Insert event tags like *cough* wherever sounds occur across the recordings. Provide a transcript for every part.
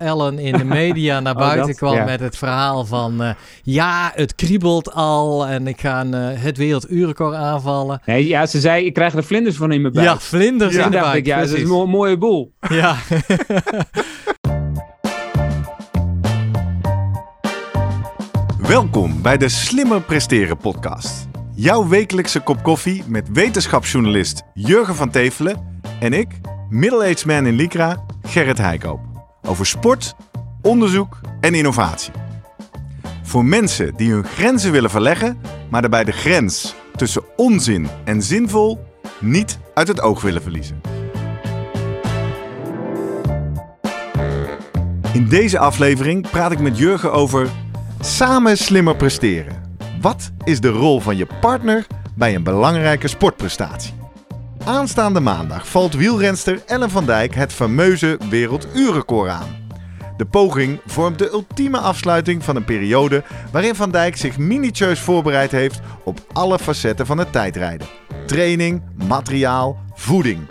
Ellen in de media naar *laughs* Oh, buiten dat, kwam ja. met het verhaal van... eh, ja, het kriebelt al en ik ga een, eh, het werelduurrecord aanvallen. Nee, ja, ze zei, ik krijg er vlinders van in mijn buik. Ja, vlinders Toen in de buik. ik, ja, dat is een mo- mooie boel. Ja. *laughs* Welkom bij de Slimmer Presteren podcast. Jouw wekelijkse kop koffie met wetenschapsjournalist Jurgen van Tevelen en ik, middle-aged man in Lycra, Gerrit Heikoop. Over sport, onderzoek en innovatie. Voor mensen die hun grenzen willen verleggen, maar daarbij de grens tussen onzin en zinvol niet uit het oog willen verliezen. In deze aflevering praat ik met Jurgen over samen slimmer presteren. Wat is de rol van je partner bij een belangrijke sportprestatie? Aanstaande maandag valt wielrenster Ellen van Dijk het fameuze werelduurrecord aan. De poging vormt de ultieme afsluiting van een periode waarin Van Dijk zich minutieus voorbereid heeft op alle facetten van het tijdrijden. Training, materiaal, voeding.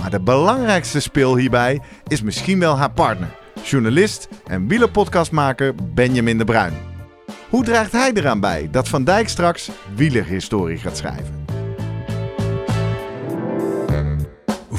Maar de belangrijkste speel hierbij is misschien wel haar partner, journalist en wielerpodcastmaker Benjamin de Bruin. Hoe draagt hij eraan bij dat Van Dijk straks wielerhistorie gaat schrijven?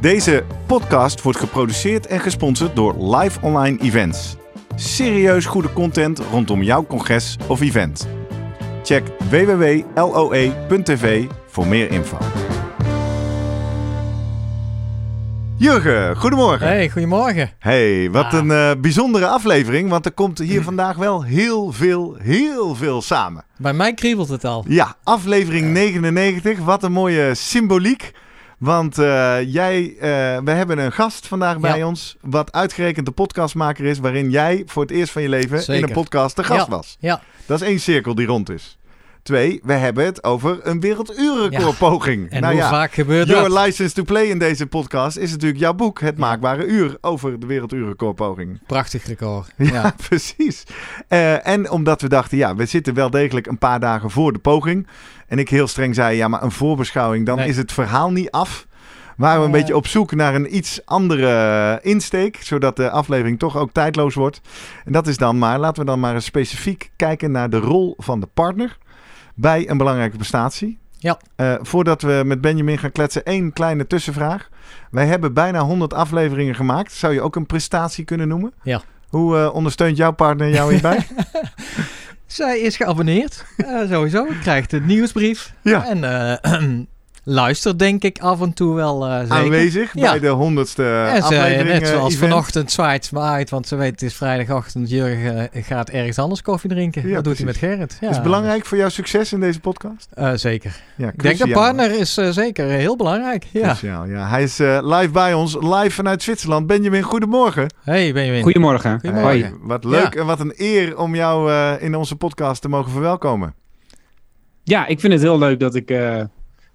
Deze podcast wordt geproduceerd en gesponsord door Live Online Events. Serieus goede content rondom jouw congres of event. Check www.loe.tv voor meer info. Jurgen, goedemorgen. Hey, goedemorgen. Hey, wat Ah. een eh, bijzondere aflevering, want er komt hier vandaag wel heel veel, heel veel samen. Bij mij kriebelt het al. Ja, aflevering 99, wat een mooie symboliek. Want eh, jij, eh, we hebben een gast vandaag bij Ja. ons, wat uitgerekend de podcastmaker is, waarin jij voor het eerst van je leven in een podcast de gast Ja. was. Ja, Dat is één cirkel die rond is. Twee, we hebben het over een werelduurrecordpoging. en nou hoe ja, vaak gebeurt Your dat? License to Play in deze podcast is natuurlijk jouw boek, Het Maakbare Uur, over de werelduurrecordpoging. Prachtig record. Ja, Ja. *laughs* precies. Eh, en omdat we dachten, ja, we zitten wel degelijk een paar dagen voor de poging. En ik heel streng zei, ja, maar een voorbeschouwing, dan Nee. is het verhaal niet af. Waren we een Eh. beetje op zoek naar een iets andere insteek, zodat de aflevering toch ook tijdloos wordt. En dat is dan maar, laten we dan maar eens specifiek kijken naar de rol van de partner bij een belangrijke prestatie. Ja. Eh, voordat we met Benjamin gaan kletsen, één kleine tussenvraag. Wij hebben bijna 100 afleveringen gemaakt. Zou je ook een prestatie kunnen noemen? Ja. Hoe eh, ondersteunt jouw partner jou hierbij? *laughs* Zij is geabonneerd, eh, sowieso. Krijgt een nieuwsbrief. Ja. En *clears throat* luistert denk ik af en toe wel eh, zeker. Aanwezig Ja. bij de honderdste En ze, aflevering. net eh, zoals event. vanochtend zwaait ze me uit, want ze weet het is vrijdagochtend. Jurgen eh, gaat ergens anders koffie drinken. Ja, dat doet hij met. Gerrit. Ja, Is het belangrijk voor jouw succes in deze podcast? eh, zeker. Ja, Ik denk dat partner is eh, zeker heel belangrijk. Ja. Cruciaal, ja. Hij is eh, live bij ons, live vanuit Zwitserland. Benjamin, goedemorgen. Hey Benjamin. Goedemorgen. Goedemorgen. Hoi. Wat leuk Ja. en wat een eer om jou eh, in onze podcast te mogen verwelkomen. Ja, ik vind het heel leuk dat ik eh,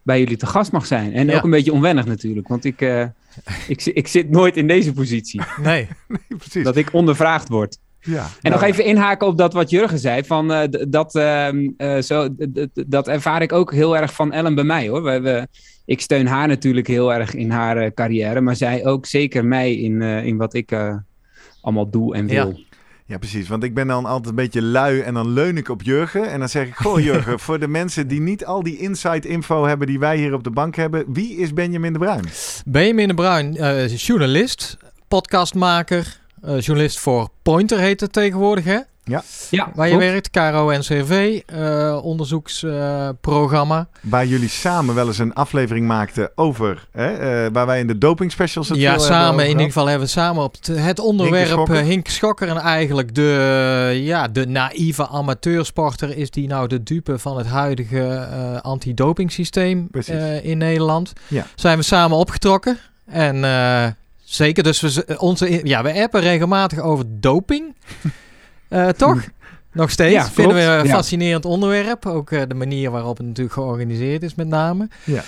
bij jullie te gast mag zijn. En Ja. ook een beetje onwennig natuurlijk, want ik, eh, *laughs* ik, ik zit nooit in deze positie. *laughs* Nee. *laughs* Nee, precies. Dat ik ondervraagd word. ja. En Nou, nog even inhaken op dat wat Jurgen zei. Van, eh, dat, ehm, eh, zo, dat ervaar ik ook heel erg van Ellen bij mij hoor. We, we, ik steun haar natuurlijk heel erg in haar carrière. Maar zij ook zeker mij in, in wat ik allemaal doe en wil. Ja, precies. Want ik ben dan altijd een beetje lui en dan leun ik op Jurgen. En dan zeg ik, goh Jurgen, *laughs* voor de mensen die niet al die inside info hebben die wij hier op de bank hebben. Wie is Benjamin de Bruin? Benjamin de Bruin, eh, journalist, podcastmaker, eh, journalist voor Pointer heet het tegenwoordig hè? Ja, Waar je werkt, KRO-NCV, eh onderzoeksprogramma. Waar jullie samen wel eens een aflevering maakten over, hè, eh, waar wij in de doping specials het ja, samen in ieder geval hebben we samen op het, onderwerp Schokker. eh, Hink Schokker. En eigenlijk de, ja, de naïeve amateursporter is die nou de dupe van het huidige eh antidoping systeem eh, in Nederland. Ja. Zijn we samen opgetrokken. En eh, zeker, dus we, onze, ja, we appen regelmatig over doping. *laughs* Eh, toch? Nog steeds. Ja, Vinden we een Ja. fascinerend onderwerp. Ook eh, de manier waarop het natuurlijk georganiseerd is met name. Ja.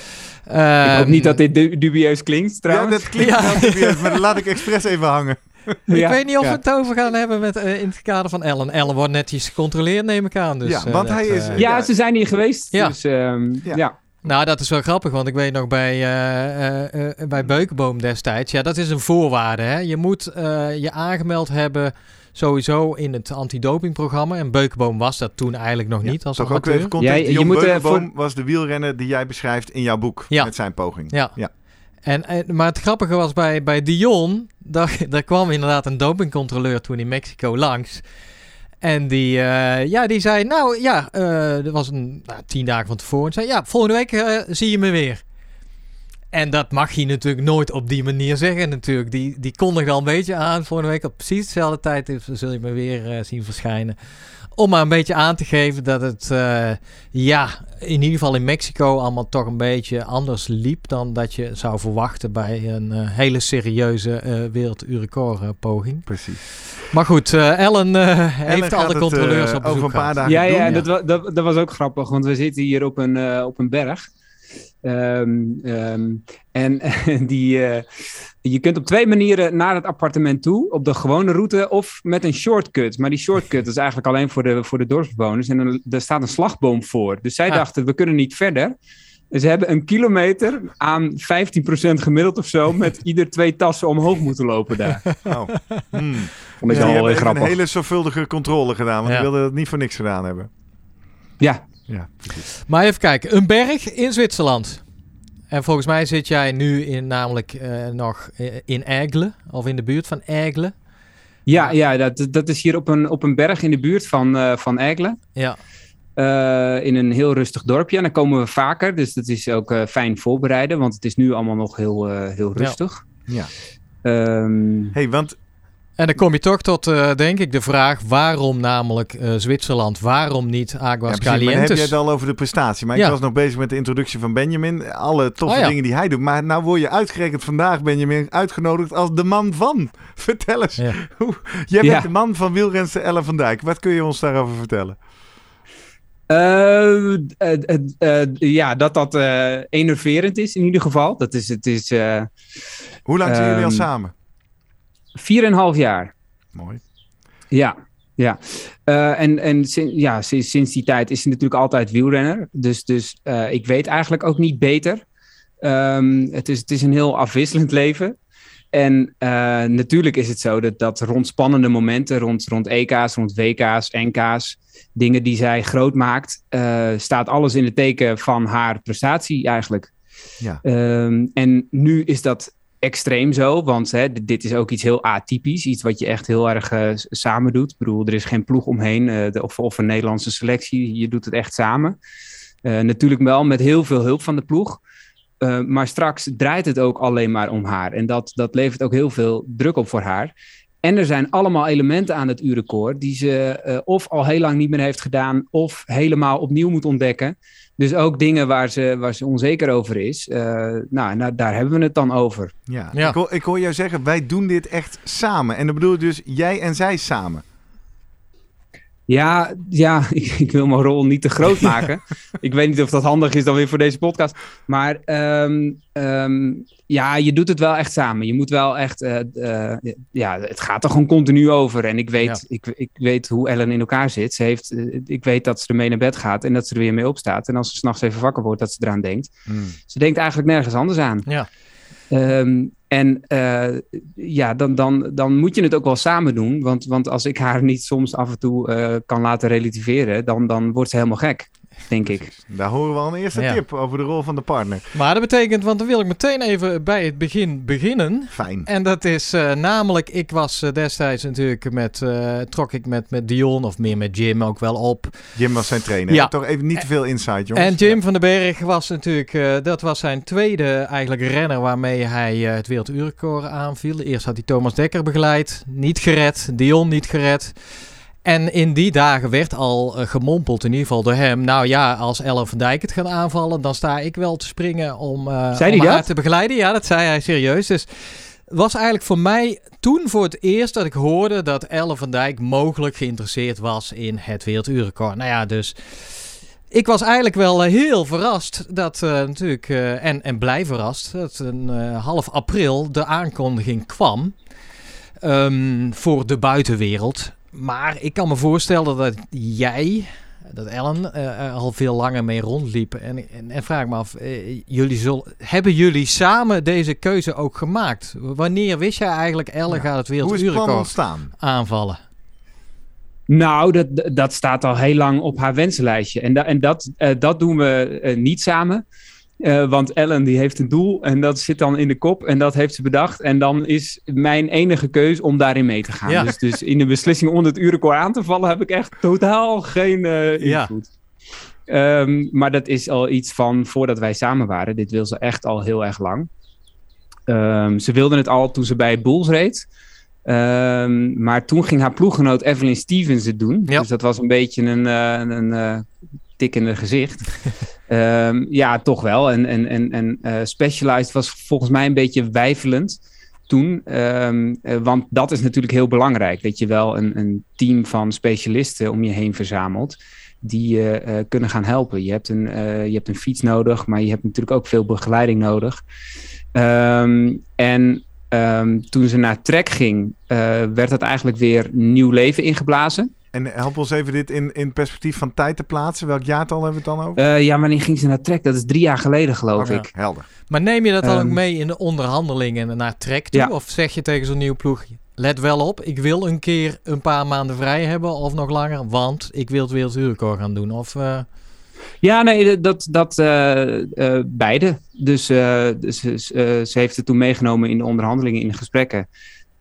Ehm, ik hoop niet dat dit du- dubieus klinkt, Ja, trouwens. dat klinkt Ja. wel dubieus, maar dat laat ik expres even hangen. Ik Ja, weet niet of ja. we het over gaan hebben met, eh, in het kader van Ellen. Ellen wordt netjes gecontroleerd, neem ik aan. Dus, Ja, eh, want hij is- eh, Ja, ze zijn hier geweest. Ja. Dus ehm, Ja. ja. Nou, dat is wel grappig, want ik weet nog bij, eh, eh, eh, bij Beukenboom destijds. Ja, dat is een voorwaarde. Hè? Je moet eh, je aangemeld hebben sowieso in het antidopingprogramma. En Beukenboom was dat toen eigenlijk nog Ja, niet als Toch ook even context. Ja, je moet, Beukenboom voor- was de wielrenner die jij beschrijft in jouw boek Ja. met zijn poging. Ja. Ja. En, en, maar het grappige was bij, bij Dion, *laughs* daar, daar kwam inderdaad een dopingcontroleur toen in Mexico langs. En die, eh, ja, die zei, nou ja, eh dat was een, nou, tien dagen van tevoren. En zei, ja, volgende week eh, zie je me weer. En dat mag je natuurlijk nooit op die manier zeggen natuurlijk. Die, die kondigde al een beetje aan. Volgende week op precies dezelfde tijd zul je me weer eh, zien verschijnen. Om maar een beetje aan te geven dat het, eh, ja, in ieder geval in Mexico allemaal toch een beetje anders liep dan dat je zou verwachten bij een eh, hele serieuze eh werelduurrecord-poging. Precies. Maar goed, eh, Ellen eh, Ellen heeft alle het, controleurs op bezoek over een paar gehad. dagen Ja, doen. ja, en ja. dat, dat, dat was ook grappig, want we zitten hier op een, op een berg. Ehm, ehm, en *laughs* die, eh, je kunt op twee manieren naar het appartement toe. Op de gewone route of met een shortcut. Maar die shortcut is eigenlijk alleen voor de, voor de dorpsbewoners. En er, er staat een slagboom voor. Dus zij Ah. dachten, we kunnen niet verder. En Ze hebben een kilometer aan 15% gemiddeld of zo... met *laughs* ieder twee tassen omhoog moeten lopen daar. Oh. *laughs* Hmm. Vond ik die wel hebben heel grappig. een hele zorgvuldige controle gedaan, want Ja. die wilden dat niet voor niks gedaan hebben. Ja, Ja, precies. Maar even kijken, een berg in Zwitserland. En volgens mij zit jij nu in, namelijk eh, nog eh, in Aigle, of in de buurt van Aigle. ja, ja dat, dat is hier op een, op een berg in de buurt van, eh van Aigle. Ja, Eh, in een heel rustig dorpje. En dan komen we vaker. Dus dat is ook eh, fijn voorbereiden. Want het is nu allemaal nog heel, eh, heel rustig. Ja. Ehm, hey, want en dan kom je toch tot, eh, denk ik, de vraag waarom namelijk eh, Zwitserland, waarom niet ja, Aguas maar dan heb je Calientes? het al over de prestatie. Maar Ja. ik was nog bezig met de introductie van Benjamin. Alle toffe Oh ja. dingen die hij doet. Maar nou word je uitgerekend vandaag, Benjamin, uitgenodigd als de man van. *laughs* Vertel eens. Ja. Hoe, jij bent Ja. de man van wielrenster Ellen van Dijk. Wat kun je ons daarover vertellen? eh, ja, dat dat eh, enerverend is in ieder geval. Dat is, het is eh Hoe lang zijn jullie al Ehm, samen? Vier en een half jaar. Mooi. Ja, ja. Eh, en en sin- ja, sinds, sinds die tijd is hij natuurlijk altijd wielrenner. Dus, dus eh, ik weet eigenlijk ook niet beter. Ehm, het, is, het is een heel afwisselend leven. En eh, natuurlijk is het zo dat, dat rond spannende momenten, rond, rond EK's, rond WK's, NK's, dingen die zij groot maakt, staat alles in het teken van haar prestatie eigenlijk. Ja. Ehm, en nu is dat extreem zo, want hè, dit is ook iets heel atypisch. Iets wat je echt heel erg eh, samen doet. Ik bedoel, er is geen ploeg omheen eh, of, of een Nederlandse selectie. Je doet het echt samen. Eh, natuurlijk wel met heel veel hulp van de ploeg. Maar straks draait het ook alleen maar om haar. En dat, dat levert ook heel veel druk op voor haar. En er zijn allemaal elementen aan het uurrecord die ze eh, of al heel lang niet meer heeft gedaan, of helemaal opnieuw moet ontdekken. Dus ook dingen waar ze, waar ze onzeker over is. Eh, nou, nou, daar hebben we het dan over. Ja. Ja. Ik, hoor, ik hoor jou zeggen, wij doen dit echt samen. En dat bedoel ik dus jij en zij samen. Ja, ja *laughs* ik, ik wil mijn rol niet te groot *laughs* maken. ik weet niet of dat handig is dan weer voor deze podcast. Maar ehm, ehm, ja, je doet het wel echt samen. Je moet wel echt... eh, eh, ja, het gaat er gewoon continu over. En ik weet, ik, ik weet hoe Ellen in elkaar zit. Ze heeft, eh, ik weet dat ze ermee naar bed gaat en dat ze er weer mee opstaat. En als ze s'nachts even wakker wordt, dat ze eraan denkt. Hmm. Ze denkt eigenlijk nergens anders aan. Ja. Ehm, en eh, ja, dan, dan, dan moet je het ook wel samen doen. Want, want als ik haar niet soms af en toe eh, kan laten relativeren, dan, dan wordt ze helemaal gek, denk ik. Daar horen we al een eerste Ja. tip over de rol van de partner. Maar dat betekent, want dan wil ik meteen even bij het begin beginnen. Fijn. En dat is eh, namelijk, ik was eh, destijds natuurlijk met, eh, trok ik met, met Dion of meer met Jim ook wel op. Jim was zijn trainer. Ja. Toch even niet te veel insight, jongens. En Jim van den Berg was natuurlijk, dat was zijn tweede eigenlijk renner waarmee hij het werelduurrecord aanviel. Eerst had hij Thomas Dekker begeleid, niet gered, Dion niet gered. En in die dagen werd al eh, gemompeld, in ieder geval door hem. Nou ja, als Ellen van Dijk het gaat aanvallen, dan sta ik wel te springen om, eh om haar dat? te begeleiden. Ja, dat zei hij serieus. Dus was eigenlijk voor mij toen voor het eerst dat ik hoorde dat Ellen van Dijk mogelijk geïnteresseerd was in het werelduurrecord. Nou ja, dus ik was eigenlijk wel eh, heel verrast dat uh, natuurlijk, uh, en, en blij verrast, dat een half april de aankondiging kwam um, voor de buitenwereld. Maar ik kan me voorstellen dat jij, dat Ellen, al veel langer mee rondliep. En, en, en vraag me af, jullie zullen, hebben jullie samen deze keuze ook gemaakt? Wanneer wist jij eigenlijk, Ellen ja. gaat het werelduurrecord aanvallen? Nou, dat, dat staat al heel lang op haar wensenlijstje. En, da, en dat, uh, dat doen we uh, niet samen. Uh, want Ellen die heeft een doel en dat zit dan in de kop en dat heeft ze bedacht. En dan is mijn enige keus om daarin mee te gaan. Ja. Dus, dus in de beslissing om het urenkoor aan te vallen heb ik echt totaal geen invloed. Ja. Um, maar dat is al iets van voordat wij samen waren. Dit wil ze echt al heel erg lang. Um, ze wilde het al toen ze bij Bulls reed. Um, maar toen ging haar ploeggenoot Evelyn Stevens het doen. Ja. Dus dat was een beetje een, uh, een uh, tik in het gezicht. um, *laughs* ja, toch wel. En, en, en, en uh, Specialized was volgens mij een beetje wijfelend toen. Um, want dat is natuurlijk heel belangrijk. Dat je wel een, een team van specialisten om je heen verzamelt. Die je kunnen gaan helpen. Je hebt, een, je hebt een fiets nodig, maar je hebt natuurlijk ook veel begeleiding nodig. en Um, toen ze naar Trek ging, werd dat eigenlijk weer nieuw leven ingeblazen. En help ons even dit in, in perspectief van tijd te plaatsen. Welk jaartal hebben we het dan over? Uh, ja, wanneer ging ze naar Trek? Dat is drie jaar geleden, geloof okay, ik. Helder. Maar neem je dat dan um, ook mee in de onderhandelingen naar Trek toe? Ja. Of zeg je tegen zo'n nieuw ploeg... Let wel op, ik wil een keer een paar maanden vrij hebben of nog langer, want ik wil het wereldrecord gaan doen. Of... Uh... Ja, nee, dat, dat uh, uh, beide. Dus, uh, dus ze heeft het toen meegenomen in de onderhandelingen, in de gesprekken.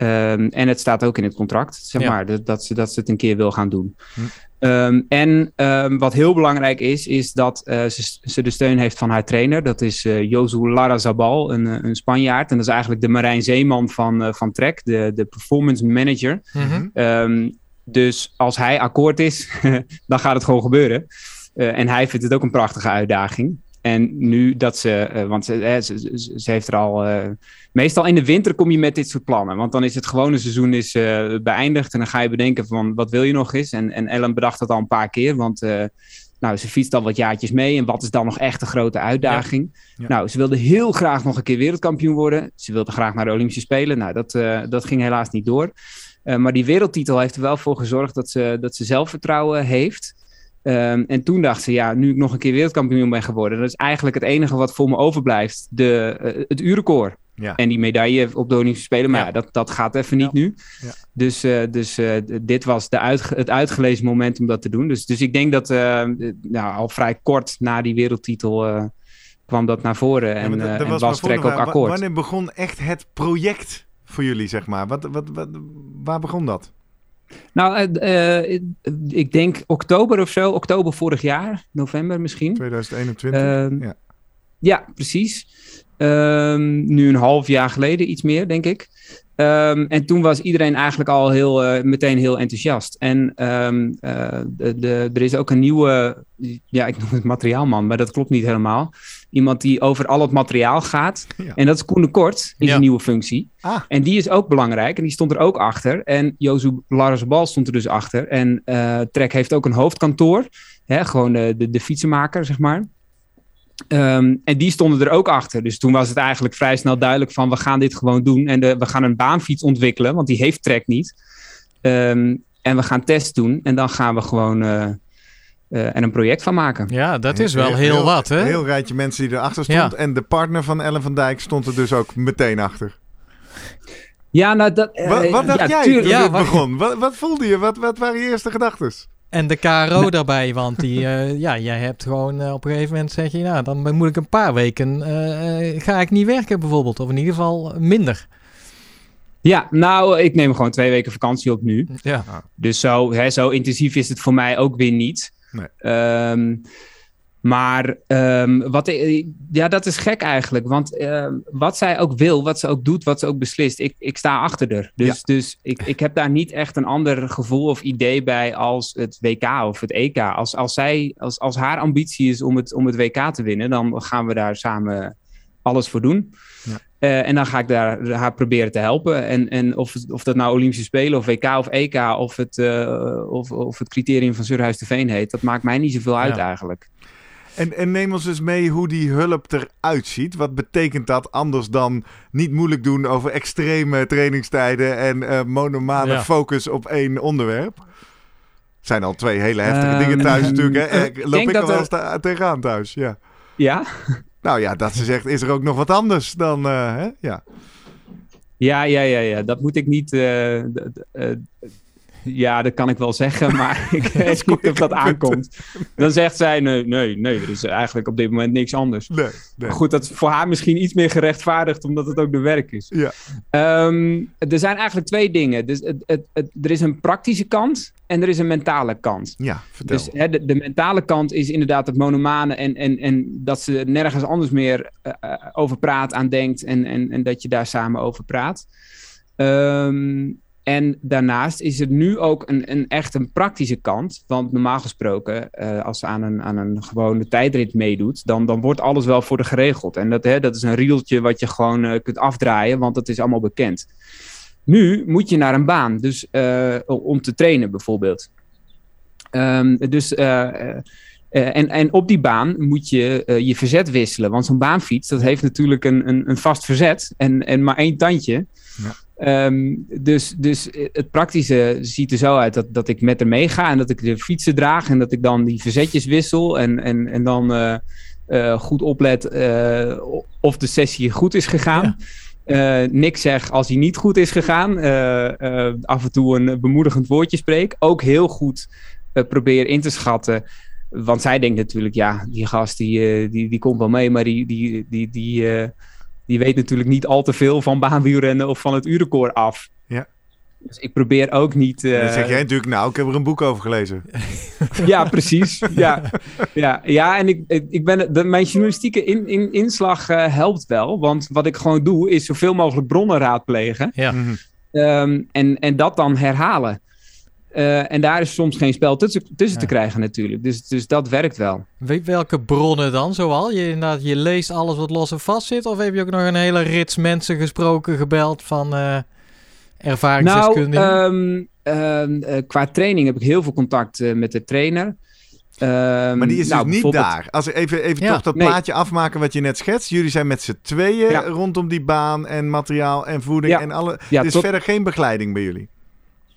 Um, en het staat ook in het contract, zeg ja. maar, dat, dat, ze, dat ze het een keer wil gaan doen. Hm. Um, en um, wat heel belangrijk is, is dat ze, ze, de steun heeft van haar trainer. Dat is Josu Larrazabal, een, een Spanjaard. En dat is eigenlijk de Marijn Zeeman van, van Trek, de, de performance manager. -hmm. dus als hij akkoord is, *laughs* dan gaat het gewoon gebeuren. Uh, en hij vindt het ook een prachtige uitdaging. En nu dat ze, uh, want ze, ze, ze, heeft er al. Uh, meestal in de winter kom je met dit soort plannen. Want dan is het gewone seizoen is, beëindigd. En dan ga je bedenken van wat wil je nog eens. En, en Ellen bedacht dat al een paar keer. Want nou, ze fietst al wat jaartjes mee. En wat is dan nog echt een grote uitdaging? Ja. Ja. Nou, ze wilde heel graag nog een keer wereldkampioen worden. Ze wilde graag naar de Olympische Spelen. Nou, dat, dat ging helaas niet door. maar die wereldtitel heeft er wel voor gezorgd dat ze, dat ze zelfvertrouwen heeft. Um, en toen dacht ze, ja, nu ik nog een keer wereldkampioen ben geworden, dat is eigenlijk het enige wat voor me overblijft, de, uh, het uurrecord. Ja. En die medaille op de Olympische Spelen, maar ja. ja, dat, dat gaat even niet nu. Dus, uh, dus uh, dit was de uitge het uitgelezen moment om dat te doen. Dus, dus ik denk dat nou, al vrij kort na die wereldtitel kwam dat naar voren. En, ja, en was Trek ook akkoord. Wanneer begon echt het project voor jullie, zeg maar? Wat, wat, wat, waar begon dat? Nou, uh, ik denk oktober of zo, oktober vorig jaar, november misschien. 2021. Uh, ja. ja, precies. Um, nu een half jaar geleden, iets meer, denk ik. Um, en toen was iedereen eigenlijk al heel, uh, meteen heel enthousiast. En um, uh, de, de, er is ook een nieuwe, ja, ik noem het materiaalman, maar dat klopt niet helemaal. Iemand die over al het materiaal gaat. Ja. En dat is Koen de Kort in zijn nieuwe functie. Ah. En die is ook belangrijk en die stond er ook achter. En Jozu Bal stond er dus achter. En uh, Trek heeft ook een hoofdkantoor. Hè, gewoon de, de, de fietsenmaker, zeg maar. Um, en die stonden er ook achter. Dus toen was het eigenlijk vrij snel duidelijk van we gaan dit gewoon doen. En de, we gaan een baanfiets ontwikkelen, want die heeft Trek niet. Um, en we gaan tests doen en dan gaan we gewoon uh, uh, en een project van maken. Ja, dat is wel heel, heel wat hè? Een heel rijtje mensen die erachter stond. Ja. En de partner van Ellen van Dijk stond er dus ook meteen achter. Ja, nou dat... Uh, wat, wat dacht ja, jij toen ja, het begon? Wat, wat voelde je? Wat, wat waren je eerste gedachten? En de KRO daarbij, want die, uh, ja, jij hebt gewoon uh, op een gegeven moment zeg je, nou, dan moet ik een paar weken, uh, ga ik niet werken bijvoorbeeld, of in ieder geval minder. Ja, nou, ik neem gewoon twee weken vakantie op nu. Ja. Dus zo, hè, zo intensief is het voor mij ook weer niet. Nee. Um, maar um, wat, ja, dat is gek eigenlijk. Want uh, wat zij ook wil, wat ze ook doet, wat ze ook beslist, ik, ik sta achter haar. Dus, ja. dus ik, ik heb daar niet echt een ander gevoel of idee bij als het WK of het EK. Als, als, zij, als, als haar ambitie is om het, om het WK te winnen, dan gaan we daar samen alles voor doen. Ja. Eh, en dan ga ik daar haar proberen te helpen. En, en of, of dat nou Olympische Spelen of WK of EK of het, eh, of, of het criterium van Surhuis de Veen heet, dat maakt mij niet zoveel uit Ja. eigenlijk. En, en neem ons eens mee hoe die hulp eruit ziet. Wat betekent dat anders dan niet moeilijk doen over extreme trainingstijden en eh monomane Ja. focus op één onderwerp? Het zijn al twee hele heftige Ehm, dingen thuis natuurlijk. Hè? ik Loop ik er dat wel er- tegenaan thuis, ja. Ja? Nou ja, dat ze zegt, is er ook nog wat anders dan... eh, hè? Ja. Ja, ja, ja, ja. Dat moet ik niet. Ja, dat kan ik wel zeggen, *laughs* maar ik weet niet of dat *laughs* aankomt. Dan zegt zij: nee, nee, nee, er is eigenlijk op dit moment niks anders. Nee, nee. Goed, dat is voor haar misschien iets meer gerechtvaardigd, omdat het ook de werk is. Ja. Ehm, er zijn eigenlijk twee dingen. Dus het, het, het, er is een praktische kant en er is een mentale kant. Ja, vertel. Dus hè, de, de mentale kant is inderdaad het monomane en, en, en dat ze nergens anders meer eh, eh, over praat, aan denkt en, en, en dat je daar samen over praat. Ehm, en daarnaast is er nu ook een, een echt een praktische kant. Want normaal gesproken, eh, als ze aan een, aan een gewone tijdrit meedoet, dan, dan wordt alles wel voor de geregeld. En dat, hè, dat is een rieltje wat je gewoon eh, kunt afdraaien, want dat is allemaal bekend. Nu moet je naar een baan, dus eh, om te trainen bijvoorbeeld. Ehm, dus, eh, eh, eh, en, en op die baan moet je eh, je verzet wisselen. Want zo'n baanfiets, dat heeft natuurlijk een, een, een vast verzet en, en maar één tandje. Ja. Ehm, dus, dus het praktische ziet er zo uit dat, dat ik met haar meega en dat ik de fietsen draag en dat ik dan die verzetjes wissel en, en, en dan eh, eh, goed oplet eh, of de sessie goed is gegaan. Eh, niks zeg als hij niet goed is gegaan. Eh, eh, af en toe een bemoedigend woordje spreek. Ook heel goed eh, probeer in te schatten. Want zij denkt natuurlijk, ja, die gast die, eh, die, die komt wel mee, maar die, die, die, die, eh, die weet natuurlijk niet al te veel van baanwielrennen of van het uurrecord af. Ja. Dus ik probeer ook niet. eh, dan zeg jij natuurlijk, nou, ik heb er een boek over gelezen. *laughs* ja, precies. Ja, ja, ja en ik, ik ben, de, mijn journalistieke in, in, inslag eh, helpt wel. Want wat ik gewoon doe, is zoveel mogelijk bronnen raadplegen. Ja. Mhm. Ehm, en, en dat dan herhalen. Eh, en daar is soms geen spel tussen, tussen te krijgen natuurlijk. Dus, dus dat werkt wel. Weet welke bronnen dan zoal? Je, inderdaad, je leest alles wat los en vast zit? Of heb je ook nog een hele rits mensen gesproken, gebeld van eh Nou, ervaringsdeskundigen? ehm, ehm, eh, qua training heb ik heel veel contact eh, met de trainer. Ehm, Maar die is nou, dus niet bijvoorbeeld- daar. Als we even, even Ja, toch dat nee. plaatje afmaken wat je net schetst. Jullie zijn met z'n tweeën Ja. rondom die baan en materiaal en voeding Ja. en alle. Ja, er is tot- verder geen begeleiding bij jullie.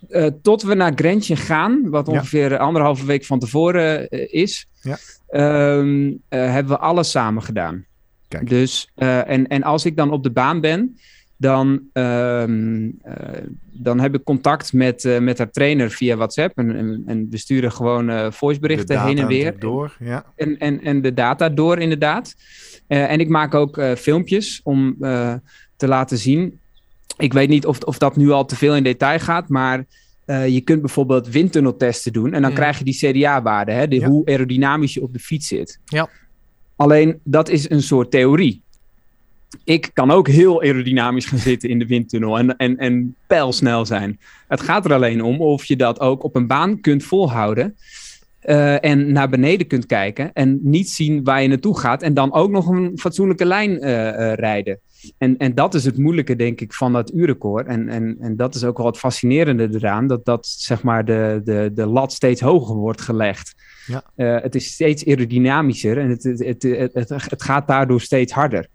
Eh, tot we naar Grentje gaan, wat Ja. ongeveer anderhalve week van tevoren eh, is, Ja. ehm, eh, hebben we alles samen gedaan. Kijk. Dus, en, en als ik dan op de baan ben, dan, ehm, eh, dan heb ik contact met, met haar trainer via WhatsApp. En, en, en we sturen gewoon voiceberichten heen en weer. Door, ja. En, en, en de data door, inderdaad. En ik maak ook filmpjes om te laten zien. Ik weet niet of, of dat nu al te veel in detail gaat, maar eh, je kunt bijvoorbeeld windtunneltesten doen. En dan Mhm. krijg je die CDA-waarde, Ja. hoe aerodynamisch je op de fiets zit. Ja. Alleen dat is een soort theorie. Ik kan ook heel aerodynamisch gaan zitten in de windtunnel en, en, en pijlsnel zijn. Het gaat er alleen om of je dat ook op een baan kunt volhouden. Eh, en naar beneden kunt kijken en niet zien waar je naartoe gaat. En dan ook nog een fatsoenlijke lijn eh, eh, rijden. En, en dat is het moeilijke, denk ik, van dat uurrecord. En, en, en dat is ook wel het fascinerende eraan. Dat, dat zeg maar de, de, de lat steeds hoger wordt gelegd. Ja. Het is steeds aerodynamischer en het, het, het, het, het, gaat daardoor steeds harder.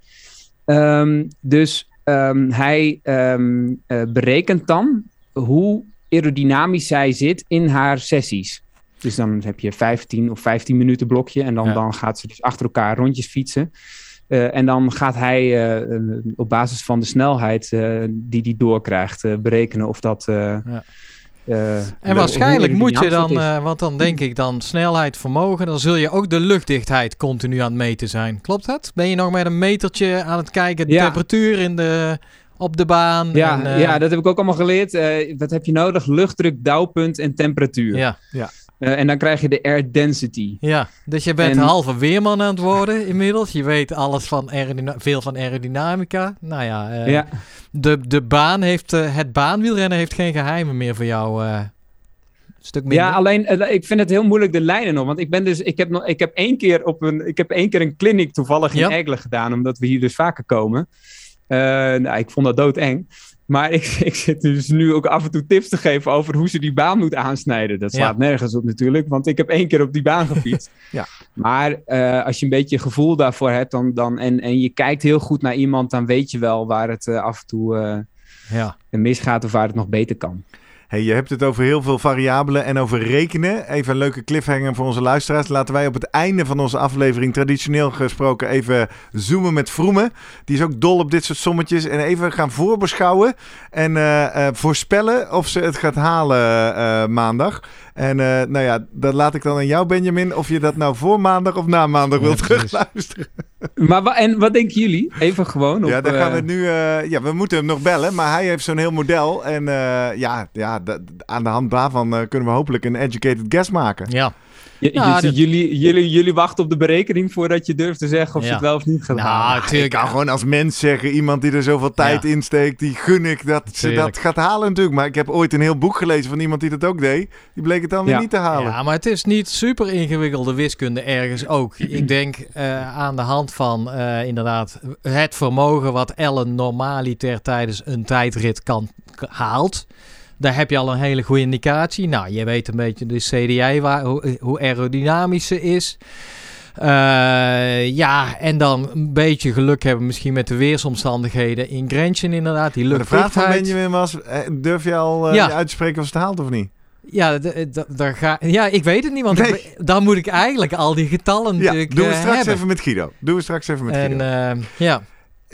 Ehm, dus ehm, hij ehm, eh, berekent dan hoe aerodynamisch zij zit in haar sessies. Dus dan heb je 15 of 15 minuten blokje en dan, Ja. dan gaat ze dus achter elkaar rondjes fietsen. Eh, en dan gaat hij eh, eh, op basis van de snelheid eh, die hij doorkrijgt eh, berekenen of dat. eh, Ja. eh, en waarschijnlijk moet je dan, eh, want dan denk ik dan snelheid, vermogen, dan zul je ook de luchtdichtheid continu aan het meten zijn. Klopt dat? Ben je nog met een metertje aan het kijken, de Ja. temperatuur in de, op de baan? ja, en, eh, ja, dat heb ik ook allemaal geleerd. Eh, wat heb je nodig? Luchtdruk, dauwpunt en temperatuur. ja. Eh, en dan krijg je de air density. Ja, dus je bent En- halve weerman aan het worden inmiddels. Je weet alles van veel van aerodynamica. Nou ja, eh, ja. de, de baan heeft, eh, het baanwielrennen heeft geen geheimen meer voor jou. stuk minder. Ja, alleen ik vind het heel moeilijk de lijnen nog. Want ik ben dus, ik heb nog, ik heb één keer op een, ik heb één keer een clinic toevallig in Ja. Gedaan, omdat we hier dus vaker komen. Nou, ik vond dat doodeng. Maar ik, *laughs* ik zit dus nu ook af en toe tips te geven over hoe ze die baan moet aansnijden. Dat slaat nergens op natuurlijk, want ik heb één keer op die baan gefietst. *laughs* Ja. Maar eh, als je een beetje gevoel daarvoor hebt dan, dan, en, en je kijkt heel goed naar iemand, dan weet je wel waar het eh, af en toe eh, ja. misgaat of waar het nog beter kan. Hey, je hebt het over heel veel variabelen en over rekenen. Even een leuke cliffhanger voor onze luisteraars. Laten wij op het einde van onze aflevering traditioneel gesproken even zoomen met Vroemen. Die is ook dol op dit soort sommetjes. En even gaan voorbeschouwen en eh, eh, voorspellen of ze het gaat halen eh, maandag. En eh, nou ja, dat laat ik dan aan jou Benjamin. Of je dat nou voor maandag of na maandag Ja, wilt terugluisteren. Maar wa- en wat denken jullie? Even gewoon. Ja, op, dan gaan we eh, nu. eh, ja, we moeten hem nog bellen, maar hij heeft zo'n heel model. En eh, ja, ja aan de hand daarvan eh, kunnen we hopelijk een educated guess maken. ja. Je- Ja, dat- jullie, jullie, jullie wachten op de berekening voordat je durft te zeggen of ze Ja. het wel of niet gaat halen. Nou, Ik natuurlijk. kan gewoon als mens zeggen, iemand die er zoveel tijd Ja. in steekt, die gun ik dat ze Tuurlijk. dat gaat halen natuurlijk. Maar ik heb ooit een heel boek gelezen van iemand die dat ook deed. Die bleek het dan weer niet te halen. Ja, maar het is niet super ingewikkelde wiskunde ergens ook. *clears throat* Ik denk eh, aan de hand van eh, inderdaad het vermogen wat Ellen normaliter tijdens een tijdrit kan haalt. Daar heb je al een hele goede indicatie. Nou, je weet een beetje de CDI, waar, hoe, hoe aerodynamisch ze is. Eh, ja, en dan een beetje geluk hebben misschien met de weersomstandigheden in Grenchen inderdaad. Die Maar de vraag van. Benjamin was, eh, durf je al eh, Ja. je uit te spreken of ze het haalt of niet? Ja, daar ga, ja, ik weet het niet, want Nee. ik- dan moet ik eigenlijk al die getallen Ja, natuurlijk doen we eh, straks even met Guido. Doen we straks even met en Guido. eh, ja,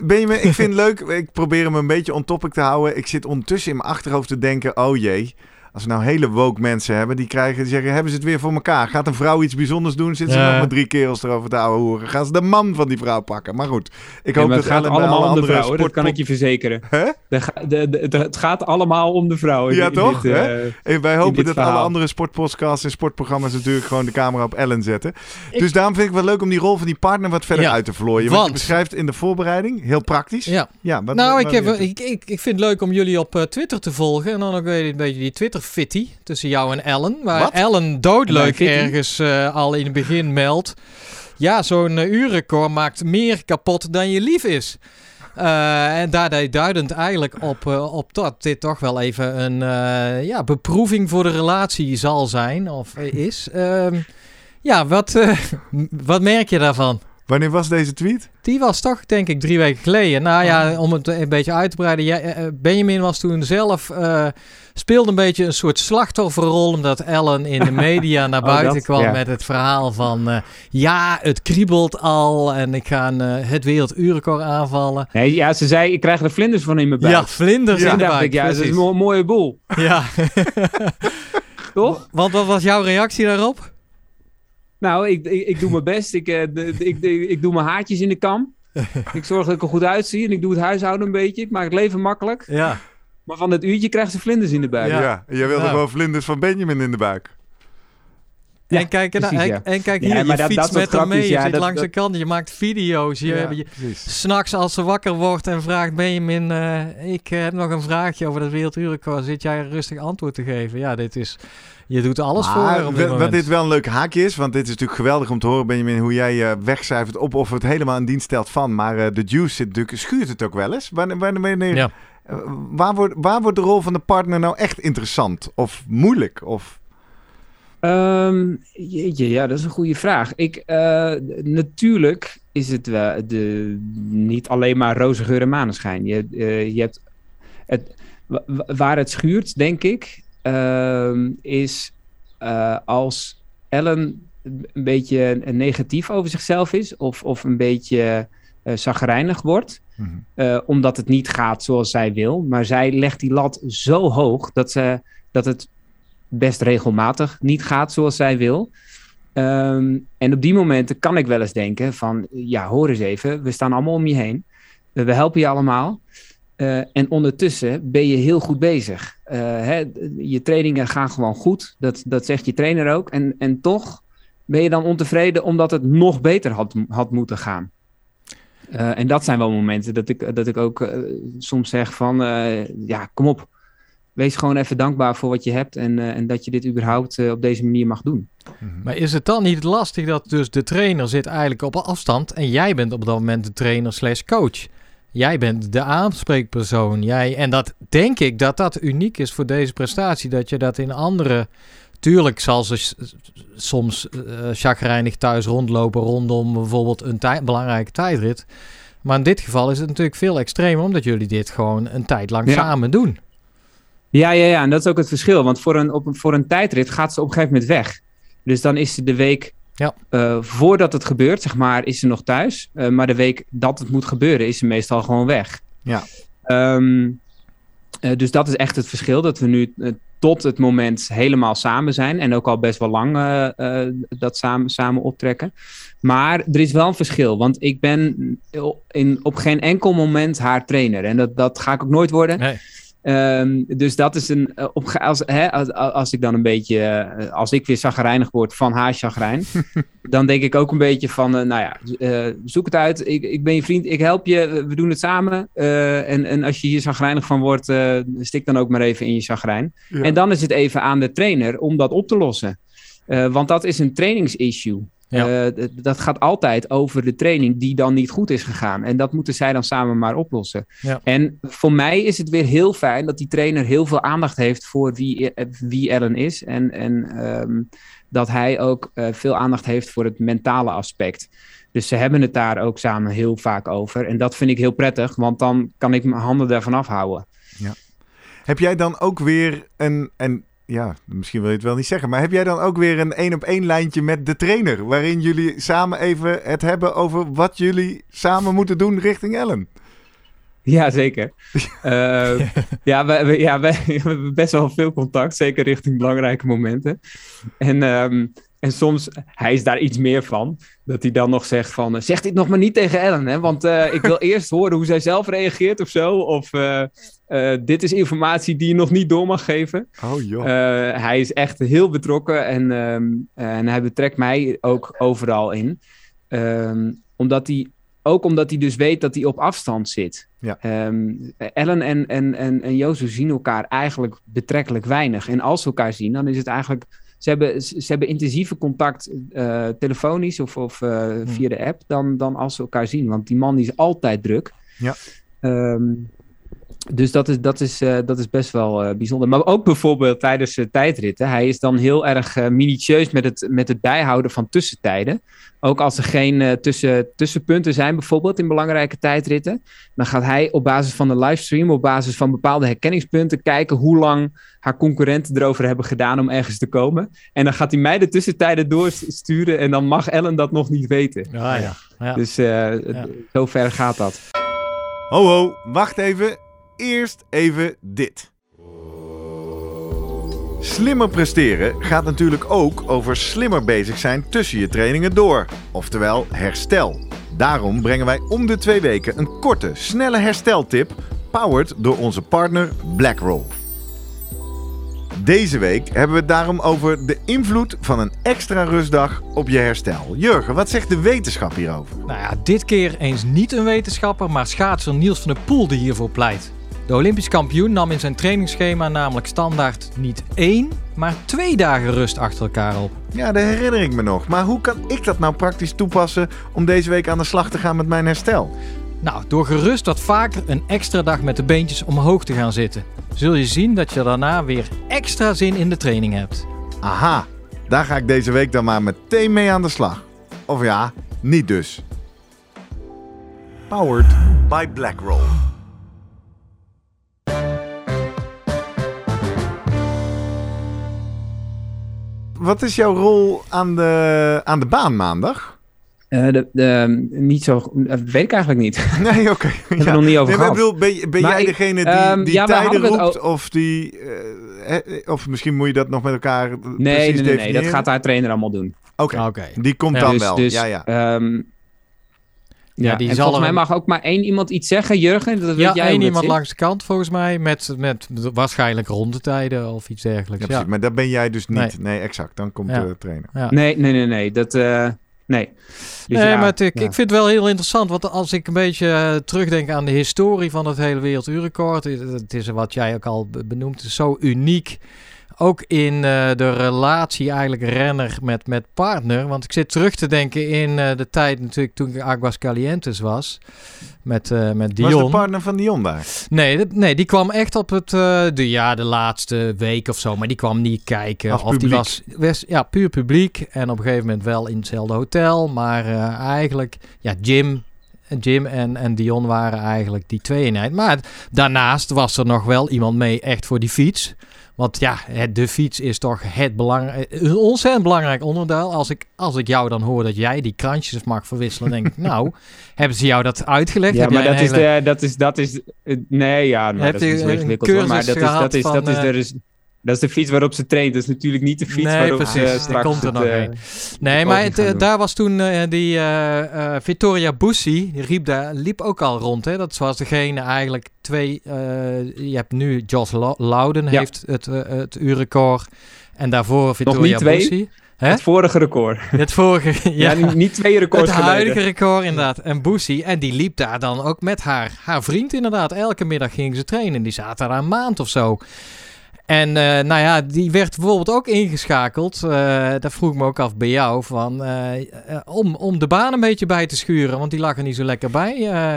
Benjamin, ik vind *laughs* het leuk. Ik probeer hem een beetje on topic te houden. Ik zit ondertussen in mijn achterhoofd te denken: oh jee. Als we nou hele woke mensen hebben, die krijgen, die zeggen: hebben ze het weer voor elkaar? Gaat een vrouw iets bijzonders doen? Zitten ze Ja. nog met drie kerels erover te ouwe hoeren? Gaan ze de man van die vrouw pakken? Maar goed, ik hoop dat het gaat allemaal alle om de andere vrouwen, dat kan ik je verzekeren. Hè? De, ga- de, de, de- het gaat allemaal om de vrouwen. Ja, in toch, dit, eh, En wij hopen dit dat alle andere sportpodcasts en sportprogramma's natuurlijk gewoon de camera op Ellen zetten. Dus daarom vind ik het wel leuk om die rol van die partner wat verder Ja, uit te vlooien. Want, je beschrijft in de voorbereiding, heel praktisch. ja. Ja, wat- nou, wat- ik, heb, ik, ik, ik vind het leuk om jullie op eh, Twitter te volgen. En dan ook weer een beetje die Twitter-fitty tussen jou en Ellen. Waar Wat? Ellen doodleuk Fitty? ergens eh, al in het begin meldt. Ja, zo'n uh, uurrecord maakt meer kapot dan je lief is. Eh, en daarbij duidend eigenlijk op, op dat dit toch wel even een ja, beproeving voor de relatie zal zijn of is. Ehm, ja, wat, *laughs* wat merk je daarvan? Wanneer was deze tweet? Die was toch, denk ik, drie weken geleden. Nou ja, om het een beetje uit te breiden. eh, eh, Benjamin was toen zelf... eh, speelde een beetje een soort slachtofferrol... omdat Ellen in de *laughs* media naar Oh, buiten dat, kwam ja. met het verhaal van... eh, ja, het kriebelt al en ik ga een, het werelduurrecord aanvallen. Nee, ja, ze zei, ik krijg er vlinders van in mijn buik. Ja, vlinders Ja, in de buik. ik, ja, dat is een mo- mooie boel. Ja, *laughs* Toch? want wat was jouw reactie daarop? Nou, ik, ik, ik doe mijn best. Ik, eh, ik, ik doe mijn haartjes in de kam. *laughs* ik zorg dat ik er goed uitzie. En ik doe het huishouden een beetje. Ik maak het leven makkelijk. Ja, Maar van dat uurtje krijgt ze vlinders in de buik. Ja, Ja. jij wilde Nou. gewoon vlinders van Benjamin in de buik. Ja, en kijk, precies, en, ja. en kijk Ja, hier, maar je dat- fietst dat soort met haar mee, je ja, zit dat- langs de kant, je maakt video's, je, Ja, je. S'nachts als ze wakker wordt en vraagt Benjamin, eh ik eh, heb nog een vraagje over dat werelduurrecord. Zit jij rustig antwoord te geven? Ja, dit is, je doet alles Maar voor dit wat dit wel een leuk haakje is, want dit is natuurlijk geweldig om te horen, Benjamin, hoe jij eh wegcijfert op of het helemaal in dienst stelt van. Maar de juice zit natuurlijk, schuurt het ook wel eens. Wanneer, wanneer, wanneer- Ja. waar, wordt, waar wordt de rol van de partner nou echt interessant? Of moeilijk? Of... Ehm, jeetje, ja, dat is een goede vraag. Ik, eh, natuurlijk is het de, niet alleen maar roze geur en maneschijn. Je, eh, je hebt het, wa- wa- waar het schuurt, denk ik, ehm, is eh, als Ellen een beetje negatief over zichzelf is of, of een beetje zagrijnig wordt. Mhm. Omdat het niet gaat zoals zij wil. Maar zij legt die lat zo hoog dat, ze, dat het best regelmatig niet gaat zoals zij wil. Ehm, en op die momenten kan ik wel eens denken van, ja, hoor eens even, we staan allemaal om je heen. Eh, we helpen je allemaal. Eh, en ondertussen ben je heel goed bezig. Eh, hè, je trainingen gaan gewoon goed, dat, dat zegt je trainer ook. En, en toch ben je dan ontevreden omdat het nog beter had, had moeten gaan. En dat zijn wel momenten dat ik, dat ik ook soms zeg van, ja, kom op. wees gewoon even dankbaar voor wat je hebt en, eh, en dat je dit überhaupt eh, op deze manier mag doen. Mhm. Maar is het dan niet lastig dat dus de trainer zit eigenlijk op afstand en jij bent op dat moment de trainer slash coach? Jij bent de aanspreekpersoon. Jij, en dat denk ik dat dat uniek is voor deze prestatie. Dat je dat in andere... Tuurlijk zal ze soms eh chagrijnig thuis rondlopen rondom bijvoorbeeld een tij- belangrijke tijdrit. Maar in dit geval is het natuurlijk veel extremer omdat jullie dit gewoon een tijd lang Ja. samen doen. Ja, ja, ja, en dat is ook het verschil. Want voor een, op een, voor een tijdrit gaat ze op een gegeven moment weg. Dus dan is ze de week Ja. eh, voordat het gebeurt, zeg maar, is ze nog thuis. Eh, maar de week dat het moet gebeuren, is ze meestal gewoon weg. Ja. Ehm, eh, dus dat is echt het verschil. Dat we nu tot het moment helemaal samen zijn. En ook al best wel lang dat samen, samen optrekken. Maar er is wel een verschil. Want ik ben in, op geen enkel moment haar trainer. En dat, dat ga ik ook nooit worden. Nee. Ehm, dus dat is een. eh, op, als, hè, als, als ik dan een beetje. eh, als ik weer chagrijnig word van haar chagrijn. *laughs* dan denk ik ook een beetje van. eh, nou ja, zoek het uit. Ik, ik ben je vriend. Ik help je. We doen het samen. En, en als je hier chagrijnig van wordt. stik dan ook maar even in je chagrijn. Ja. En dan is het even aan de trainer om dat op te lossen. Want dat is een trainingsissue. Ja. Eh, dat gaat altijd over de training die dan niet goed is gegaan. En dat moeten zij dan samen maar oplossen. Ja. En voor mij is het weer heel fijn dat die trainer heel veel aandacht heeft voor wie, eh, wie Ellen is. En, en ehm, dat hij ook eh, veel aandacht heeft voor het mentale aspect. Dus ze hebben het daar ook samen heel vaak over. En dat vind ik heel prettig, want dan kan ik mijn handen daarvan afhouden. Heb jij dan ook weer een, en ja, misschien wil je het wel niet zeggen, maar heb jij dan ook weer een één op één lijntje met de trainer, waarin jullie samen even het hebben over wat jullie samen moeten doen richting Ellen? Ja, zeker. *laughs* Eh, ja, wij- ja *laughs* we hebben best wel veel contact, zeker richting belangrijke momenten. En, ehm, en soms, hij is daar iets meer van, dat hij dan nog zegt van, eh, zeg dit nog maar niet tegen Ellen, hè, want eh, ik wil *laughs* eerst horen hoe zij zelf reageert of zo. Of eh, eh, dit is informatie die je nog niet door mag geven. Oh joh. Eh, hij is echt heel betrokken en, ehm, en hij betrekt mij ook overal in. Ehm, omdat hij, ook omdat hij dus weet dat hij op afstand zit. Ja. Ehm, Ellen en, en, en, en Jozu zien elkaar eigenlijk betrekkelijk weinig. En als ze elkaar zien, dan is het eigenlijk... Ze hebben, ze hebben intensieve contact eh, telefonisch of, of eh, Hmm. via de app dan, dan als ze elkaar zien. Want die man die is altijd druk. Ja. Ehm, dus dat is, dat is, eh, dat is best wel eh, bijzonder. Maar ook bijvoorbeeld tijdens de tijdritten. Hij is dan heel erg eh, minutieus met het, met het bijhouden van tussentijden. Ook als er geen eh, tussen, tussenpunten zijn, bijvoorbeeld in belangrijke tijdritten. Dan gaat hij op basis van de livestream, op basis van bepaalde herkenningspunten, kijken hoe lang haar concurrenten erover hebben gedaan om ergens te komen. En dan gaat hij mij de tussentijden doorsturen en dan mag Ellen dat nog niet weten. Ja, ja. ja. Dus eh, zo ver gaat dat. Ho ho, wacht even. Eerst even dit. Slimmer presteren gaat natuurlijk ook over slimmer bezig zijn tussen je trainingen door. Oftewel herstel. Daarom brengen wij om de twee weken een korte, snelle hersteltip, powered door onze partner BlackRoll. Deze week hebben we het daarom over de invloed van een extra rustdag op je herstel. Jurgen, wat zegt de wetenschap hierover? Nou ja, dit keer eens niet een wetenschapper, maar schaatser Niels van der Poel die hiervoor pleit. De Olympisch kampioen nam in zijn trainingsschema namelijk standaard niet één, maar twee dagen rust achter elkaar op. Ja, dat herinner ik me nog. Maar hoe kan ik dat nou praktisch toepassen om deze week aan de slag te gaan met mijn herstel? Nou, door gerust wat vaker een extra dag met de beentjes omhoog te gaan zitten, zul je zien dat je daarna weer extra zin in de training hebt. Aha, daar ga ik deze week dan maar meteen mee aan de slag. Of ja, niet dus. Powered by BlackRoll. Wat is jouw rol aan de, aan de baan maandag? Eh, de, de, niet zo, dat weet ik eigenlijk niet. *laughs* Nee, oké. *laughs* hebben we nog niet over Nee, gehad. bedoel, ben, jij ik- degene die, ehm, die ja, tijden roept? Of, die, eh, eh, of misschien moet je dat nog met elkaar Nee, precies nee, nee, nee, dat gaat haar trainer allemaal doen. Oké, Oké. die komt Ja, dan dus, wel. Dus, ja, ja. ehm, ja, die en zal volgens mij mag ook maar één iemand iets zeggen, Jurgen. Dat weet Ja, jij één iemand zit. langs de kant volgens mij met, met waarschijnlijk rondetijden of iets dergelijks. Ja, precies. Maar dat ben jij dus niet. Nee. Nee, exact. Dan komt Ja. de trainer. Ja. Nee, nee, nee, nee. Dat, eh, Nee. Dus nee, ja, maar ik, ik vind het wel heel interessant. Want als ik een beetje uh, terugdenk aan de historie van het hele werelduurrecord. Het, het is wat jij ook al benoemt. zo uniek ook in uh, de relatie eigenlijk renner met, met partner. Want ik zit terug te denken in uh, de tijd natuurlijk toen ik Aguas Calientes was. Met, uh, met Dion. Was de partner van Dion daar? Nee, dat, nee die kwam echt op het, de, ja, de laatste week of zo. Maar die kwam niet kijken. Als of publiek. die was, was, ja, puur publiek. En op een gegeven moment wel in hetzelfde hotel. Maar eigenlijk, ja, Jim Jim en, en Dion waren eigenlijk die twee eenheid. Maar daarnaast was er nog wel iemand mee echt voor die fiets. Want ja, de fiets is toch het belangrijk, een ontzettend belangrijk onderdeel. Als ik, als ik jou dan hoor dat jij die krantjes mag verwisselen, denk ik, *laughs* nou, hebben ze jou dat uitgelegd? Ja, Heb maar dat, is de, dat is, dat is, eh, nee, ja, maar dat is zo een ingewikkeld. Maar dat is, dat is, dat van, is, eh, er is, dat is de fiets waarop ze traint. Dat is natuurlijk niet de fiets Nee, waarop precies. ze Die straks komt er nog eh, een. Nee, maar het, eh, daar was toen eh, die eh, eh, Vittoria Bussi, die riep daar, liep ook al rond. Hè? Dat was degene eigenlijk twee. eh, je hebt nu Jos Lo- Louden Ja. heeft het, eh, het uurrecord. En daarvoor Vittoria twee? Bussi. Hè? Het vorige record. Het vorige. *laughs* Ja, ja. niet, niet twee records Het huidige geleden. record inderdaad. En Boesie. En die liep daar dan ook met haar, haar vriend inderdaad. Elke middag gingen ze trainen. Die zaten daar een maand of zo. En eh, nou ja, die werd bijvoorbeeld ook ingeschakeld. eh dat vroeg ik me ook af bij jou. Van, eh, om, om de baan een beetje bij te schuren. Want die lag er niet zo lekker bij. Eh,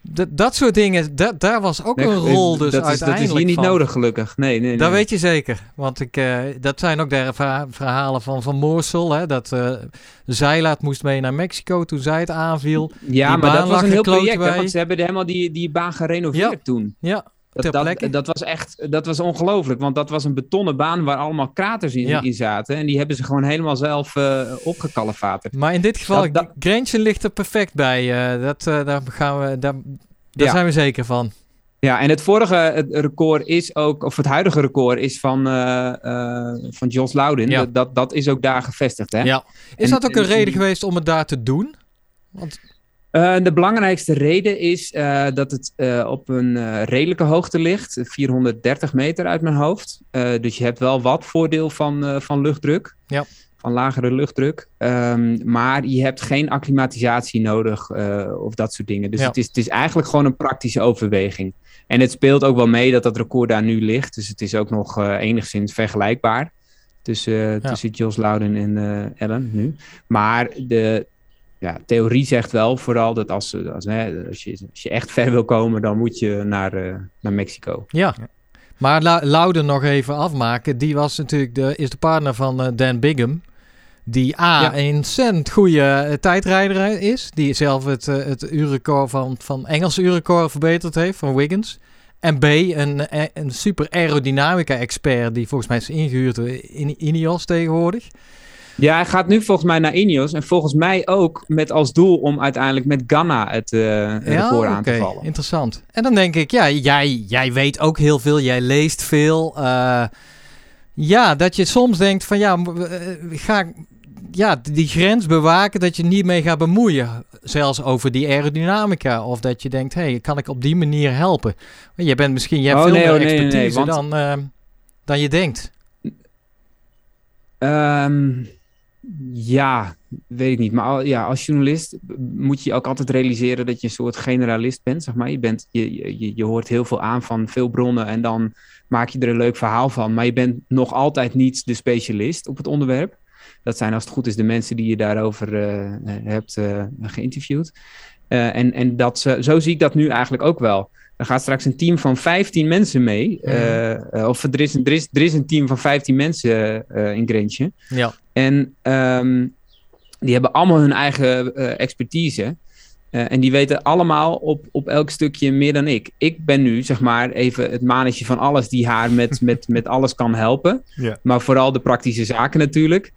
dat- dat soort dingen. Daar was ook Nee, een rol dus dat, is, dat is hier niet van. nodig, gelukkig. Nee, nee, nee. Dat weet je zeker. Want ik, dat zijn ook de verha- verhalen van Van Moorsel. Hè, dat eh Zeilaat moest mee naar Mexico toen zij het aanviel. Ja, die maar dat was een heel project. hè, want ze hebben helemaal die, die baan gerenoveerd Ja. toen. Ja, Dat, dat, was echt, dat was ongelooflijk. Want dat was een betonnen baan waar allemaal kraters in, Ja. in zaten. En die hebben ze gewoon helemaal zelf opgekalefaterd. Maar in dit geval, Dat- Grenchen ligt er perfect bij. eh, dat, eh, daar gaan we, daar, daar Ja. zijn we zeker van. Ja, en het vorige het record is ook, of het huidige record is van, van Jos Loudin. Ja. Dat, dat, dat is ook daar gevestigd. Hè? Ja. Is En- dat ook en een reden geweest om het daar te doen? Want, Eh, de belangrijkste reden is eh, dat het eh, op een redelijke hoogte ligt, 430 meter uit mijn hoofd. Dus je hebt wel wat voordeel van, van luchtdruk, Ja. van lagere luchtdruk. Ehm, maar je hebt geen acclimatisatie nodig of dat soort dingen. Dus Ja. het, is, het is eigenlijk gewoon een praktische overweging. En het speelt ook wel mee dat dat record daar nu ligt. Dus het is ook nog enigszins vergelijkbaar tussen, tussen Jos Loudon en Ellen nu. Maar de ja, theorie zegt wel vooral dat als, ze- als, hè, als, je, als je echt ver wil komen, dan moet je naar, eh, naar Mexico. ja. Maar La Louden nog even afmaken. Die was natuurlijk de, is de partner van eh, Dan Bigham. Die A, Ja. een ontzettend goede eh, tijdrijder is. Die zelf het, eh, het uurrecord van, van Engelse uurrecord verbeterd heeft van Wiggins. En B, een, eh, een super aerodynamica-expert die volgens mij is ingehuurd in Ineos tegenwoordig. Ja, hij gaat nu volgens mij naar Ineos. En volgens mij ook met als doel om uiteindelijk met Ganna het eh, record aan te oké, vallen. Interessant. En dan denk ik, ja, jij, jij weet ook heel veel, jij leest veel. eh, ja, dat je soms denkt van ja, eh, ga ja, die grens bewaken dat je niet mee gaat bemoeien. Zelfs over die aerodynamica. Of dat je denkt, hé, hey, kan ik op die manier helpen? Je bent misschien, je hebt Oh, veel nee, meer oh, nee, nee, expertise want- dan, dan je denkt. Ehm, ja, weet ik niet. Maar ja, als journalist moet je ook altijd realiseren dat je een soort generalist bent. Zeg maar. je, bent je, je, je hoort heel veel aan van veel bronnen en dan maak je er een leuk verhaal van. Maar je bent nog altijd niet de specialist op het onderwerp. Dat zijn als het goed is de mensen die je daarover eh, hebt eh, geïnterviewd. Eh, en en dat, zo zie ik dat nu eigenlijk ook wel. Er gaat straks een team van 15 mensen mee. eh, eh, of er is, een, er, is, er is een team van 15 mensen eh, in Grentje. Ja, En ehm, die hebben allemaal hun eigen expertise. En die weten allemaal op, op elk stukje meer dan ik. Ik ben nu, zeg maar, even het manetje van alles die haar met, *laughs* met, met alles kan helpen. Ja. Maar vooral de praktische zaken natuurlijk.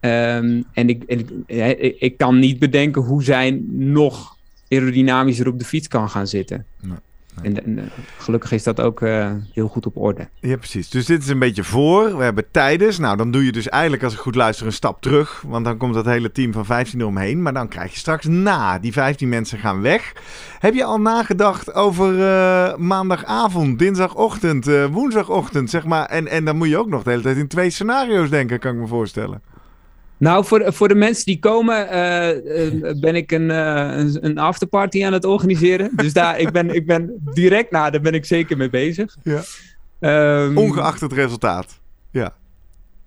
Ehm, en ik, en ik, ik kan niet bedenken hoe zij nog aerodynamischer op de fiets kan gaan zitten. Nee, En, gelukkig is dat ook eh, heel goed op orde. Ja, precies. Dus dit is een beetje voor. We hebben tijdens. Nou, dan doe je dus eigenlijk, als ik goed luister, een stap terug. Want dan komt dat hele team van 15 eromheen. Maar dan krijg je straks na. Die 15 mensen gaan weg. Heb je al nagedacht over eh, maandagavond, dinsdagochtend, eh, woensdagochtend, zeg maar. En, en dan moet je ook nog de hele tijd in twee scenario's denken, kan ik me voorstellen. Nou, voor, voor de mensen die komen, eh, eh, ben ik een, uh, een, een, afterparty aan het organiseren. *laughs* Dus daar, ik, ben, ik ben direct na, daar ben ik zeker mee bezig. Ja. Um, Ongeacht het resultaat. Ja.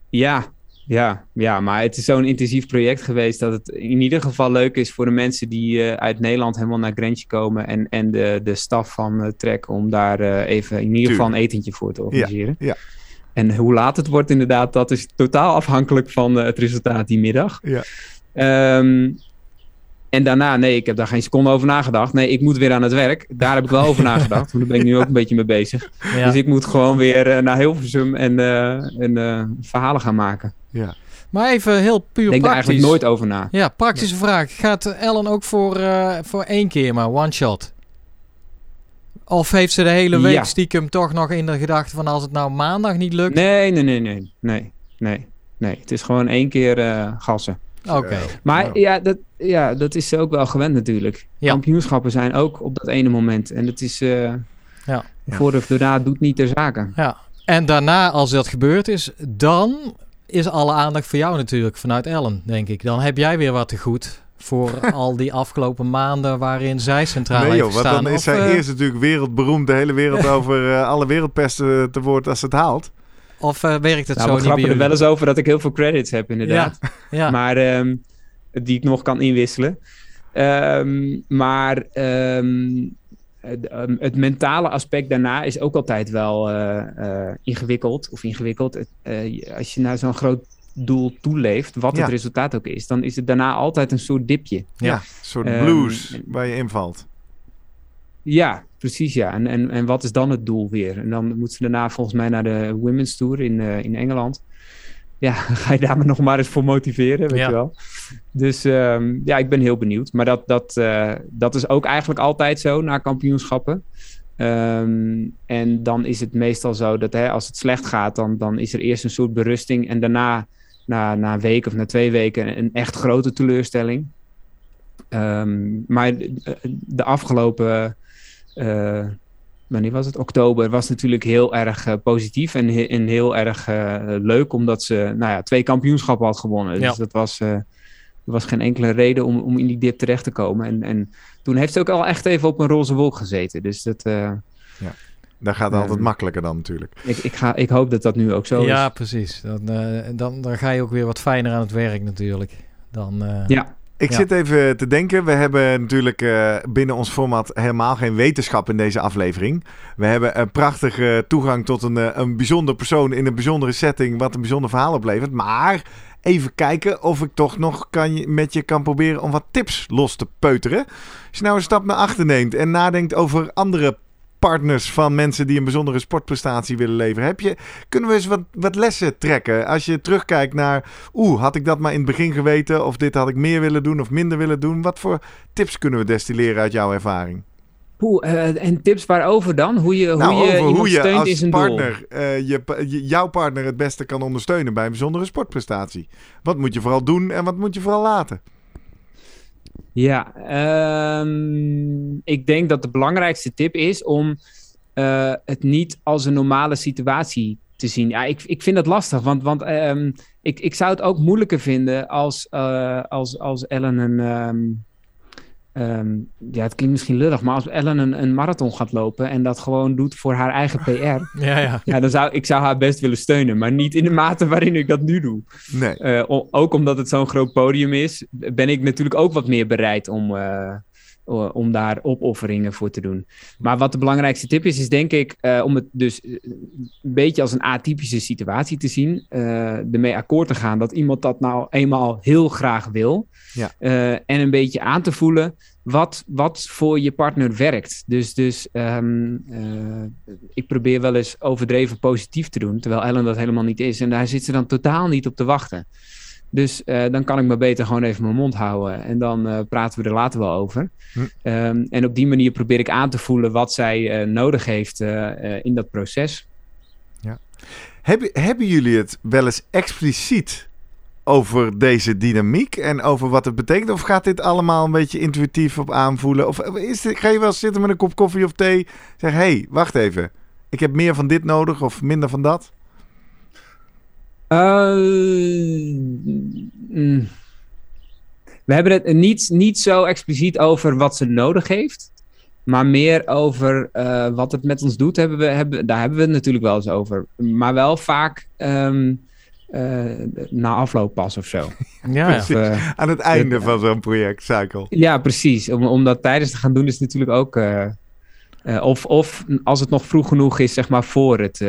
Ja, ja, ja, maar het is zo'n intensief project geweest dat het in ieder geval leuk is voor de mensen die uit Nederland helemaal naar Grentje komen en, en de, de staf van Trek om daar even in ieder geval een etentje voor te organiseren. Ja, ja. En hoe laat het wordt inderdaad, dat is totaal afhankelijk van uh, het resultaat die middag. Ja. Um, en daarna, nee, ik heb daar geen seconde over nagedacht. Nee, ik moet weer aan het werk. Daar heb ik wel over nagedacht. Want daar ben ik nu ook een beetje mee bezig. Ja. Dus ik moet gewoon weer uh, naar Hilversum en, uh, en verhalen gaan maken. Ja. Maar even heel puur Denk praktisch. er eigenlijk nooit over na. Ja, praktische vraag. Gaat Ellen ook voor, voor één keer maar, one shot? Of heeft ze de hele week Ja. stiekem toch nog in de gedachte van als het nou maandag niet lukt? Nee, nee, nee, nee, nee, nee, nee. Het is gewoon één keer eh, gassen. Oké. Maar ja, dat, ja, dat is ze ook wel gewend natuurlijk. Ja. Kampioenschappen zijn ook op dat ene moment. En het is... eh Ja. Voor of daarna doet niet ter zake. Ja. En daarna, als dat gebeurd is, dan is alle aandacht voor jou natuurlijk vanuit Ellen, denk ik. Dan heb jij weer wat te goed voor *laughs* al die afgelopen maanden waarin zij centraal Nee heeft joh, want gestaan. dan is zij eh, eerst natuurlijk wereldberoemd, de hele wereld *laughs* over eh, alle wereldpesten te woord als ze het haalt. Of eh, werkt het Nou, zo we niet bij grappen er wel eens over dat ik heel veel credits heb inderdaad. Ja, Maar ehm, die ik nog kan inwisselen. Ehm, maar ehm, het, het mentale aspect daarna is ook altijd wel eh, eh, ingewikkeld. Of ingewikkeld. Eh, als je naar zo'n groot doel toeleeft, wat Ja. het resultaat ook is, dan is het daarna altijd een soort dipje. Ja, een soort Ehm, blues waar je invalt. Ja, precies ja. En, en, en wat is dan het doel weer? En dan moet ze daarna volgens mij naar de Women's Tour in, eh, in Engeland. Ja, *laughs* ga je daar maar nog maar eens voor motiveren, weet Ja. je wel. Dus ehm, ja, ik ben heel benieuwd. Maar dat, dat, eh, dat is ook eigenlijk altijd zo na kampioenschappen. Ehm, en dan is het meestal zo dat hè, als het slecht gaat, dan, dan is er eerst een soort berusting. En daarna, na, na een week of na twee weken, een echt grote teleurstelling. Ehm, maar de, de afgelopen, eh, wanneer was het? Oktober was natuurlijk heel erg eh, positief en, he- en heel erg eh, leuk, omdat ze nou ja, twee kampioenschappen had gewonnen. Ja. Dus dat was, eh, er was geen enkele reden om, om in die dip terecht te komen. En, en toen heeft ze ook al echt even op een roze wolk gezeten. Dus dat, eh, Daar gaat het altijd makkelijker dan natuurlijk. ik, ik, ga, ik hoop dat dat nu ook zo ja is. precies. Dan, eh, dan, dan ga je ook weer wat fijner aan het werk natuurlijk. Dan, eh, Ja, Ik Ja. zit even te denken. We hebben natuurlijk eh, binnen ons format helemaal geen wetenschap in deze aflevering. We hebben een prachtige toegang tot een, een bijzonder persoon in een bijzondere setting, wat een bijzonder verhaal oplevert. Maar even kijken of ik toch nog kan, je- met je kan proberen om wat tips los te peuteren. Als je nou een stap naar achter neemt en nadenkt over andere partners van mensen die een bijzondere sportprestatie willen leveren. Heb je, kunnen we eens wat, wat lessen trekken? Als je terugkijkt naar, oeh, had ik dat maar in het begin geweten? Of dit had ik meer willen doen of minder willen doen? Wat voor tips kunnen we destilleren uit jouw ervaring? Hoe, eh, en tips waarover dan? Hoe je, nou, hoe je over iemand hoe je steunt als doel? partner eh, je- jouw partner het beste kan ondersteunen bij een bijzondere sportprestatie. Wat moet je vooral doen en wat moet je vooral laten? Ja, ehm, ik denk dat de belangrijkste tip is om eh, het niet als een normale situatie te zien. Ja, ik, ik vind dat lastig, want, want ehm, ik, ik zou het ook moeilijker vinden als, eh, als, als Ellen een. ehm, ehm, ja, het klinkt misschien lullig, maar als Ellen een, een marathon gaat lopen en dat gewoon doet voor haar eigen PR, *laughs* ja, ja. ja, dan zou ik zou haar best willen steunen, maar niet in de mate waarin ik dat nu doe. Nee. Eh, ook omdat het zo'n groot podium is, ben ik natuurlijk ook wat meer bereid om, eh, om daar opofferingen voor te doen. Maar wat de belangrijkste tip is, is denk ik eh, om het dus eh, een beetje als een atypische situatie te zien. eh ermee akkoord te gaan dat iemand dat nou eenmaal heel graag wil. Ja. Eh, en een beetje aan te voelen wat, wat voor je partner werkt. Dus, dus ehm, eh, ik probeer wel eens overdreven positief te doen, terwijl Ellen dat helemaal niet is. En daar zit ze dan totaal niet op te wachten. Dus eh, dan kan ik maar beter gewoon even mijn mond houden. En dan eh, praten we er later wel over. Hm. Ehm, en op die manier probeer ik aan te voelen wat zij eh, nodig heeft in dat proces. Hebben, hebben jullie het wel eens expliciet over deze dynamiek en over wat het betekent? Of gaat dit allemaal een beetje intuïtief op aanvoelen? Of is dit, ga je wel zitten met een kop koffie of thee? Zeg, hé, hey, wacht even. Ik heb meer van dit nodig of minder van dat? Eh, mm, we hebben het niet, niet zo expliciet over wat ze nodig heeft. Maar meer over uh, wat het met ons doet, hebben we, hebben, daar hebben we het natuurlijk wel eens over. Maar wel vaak um, uh, na afloop pas of zo. Ja, of, uh, aan het einde van zo'n project, cycle. Ja, precies. Om, om dat tijdens te gaan doen is natuurlijk ook... of, of als het nog vroeg genoeg is, zeg maar, voor het,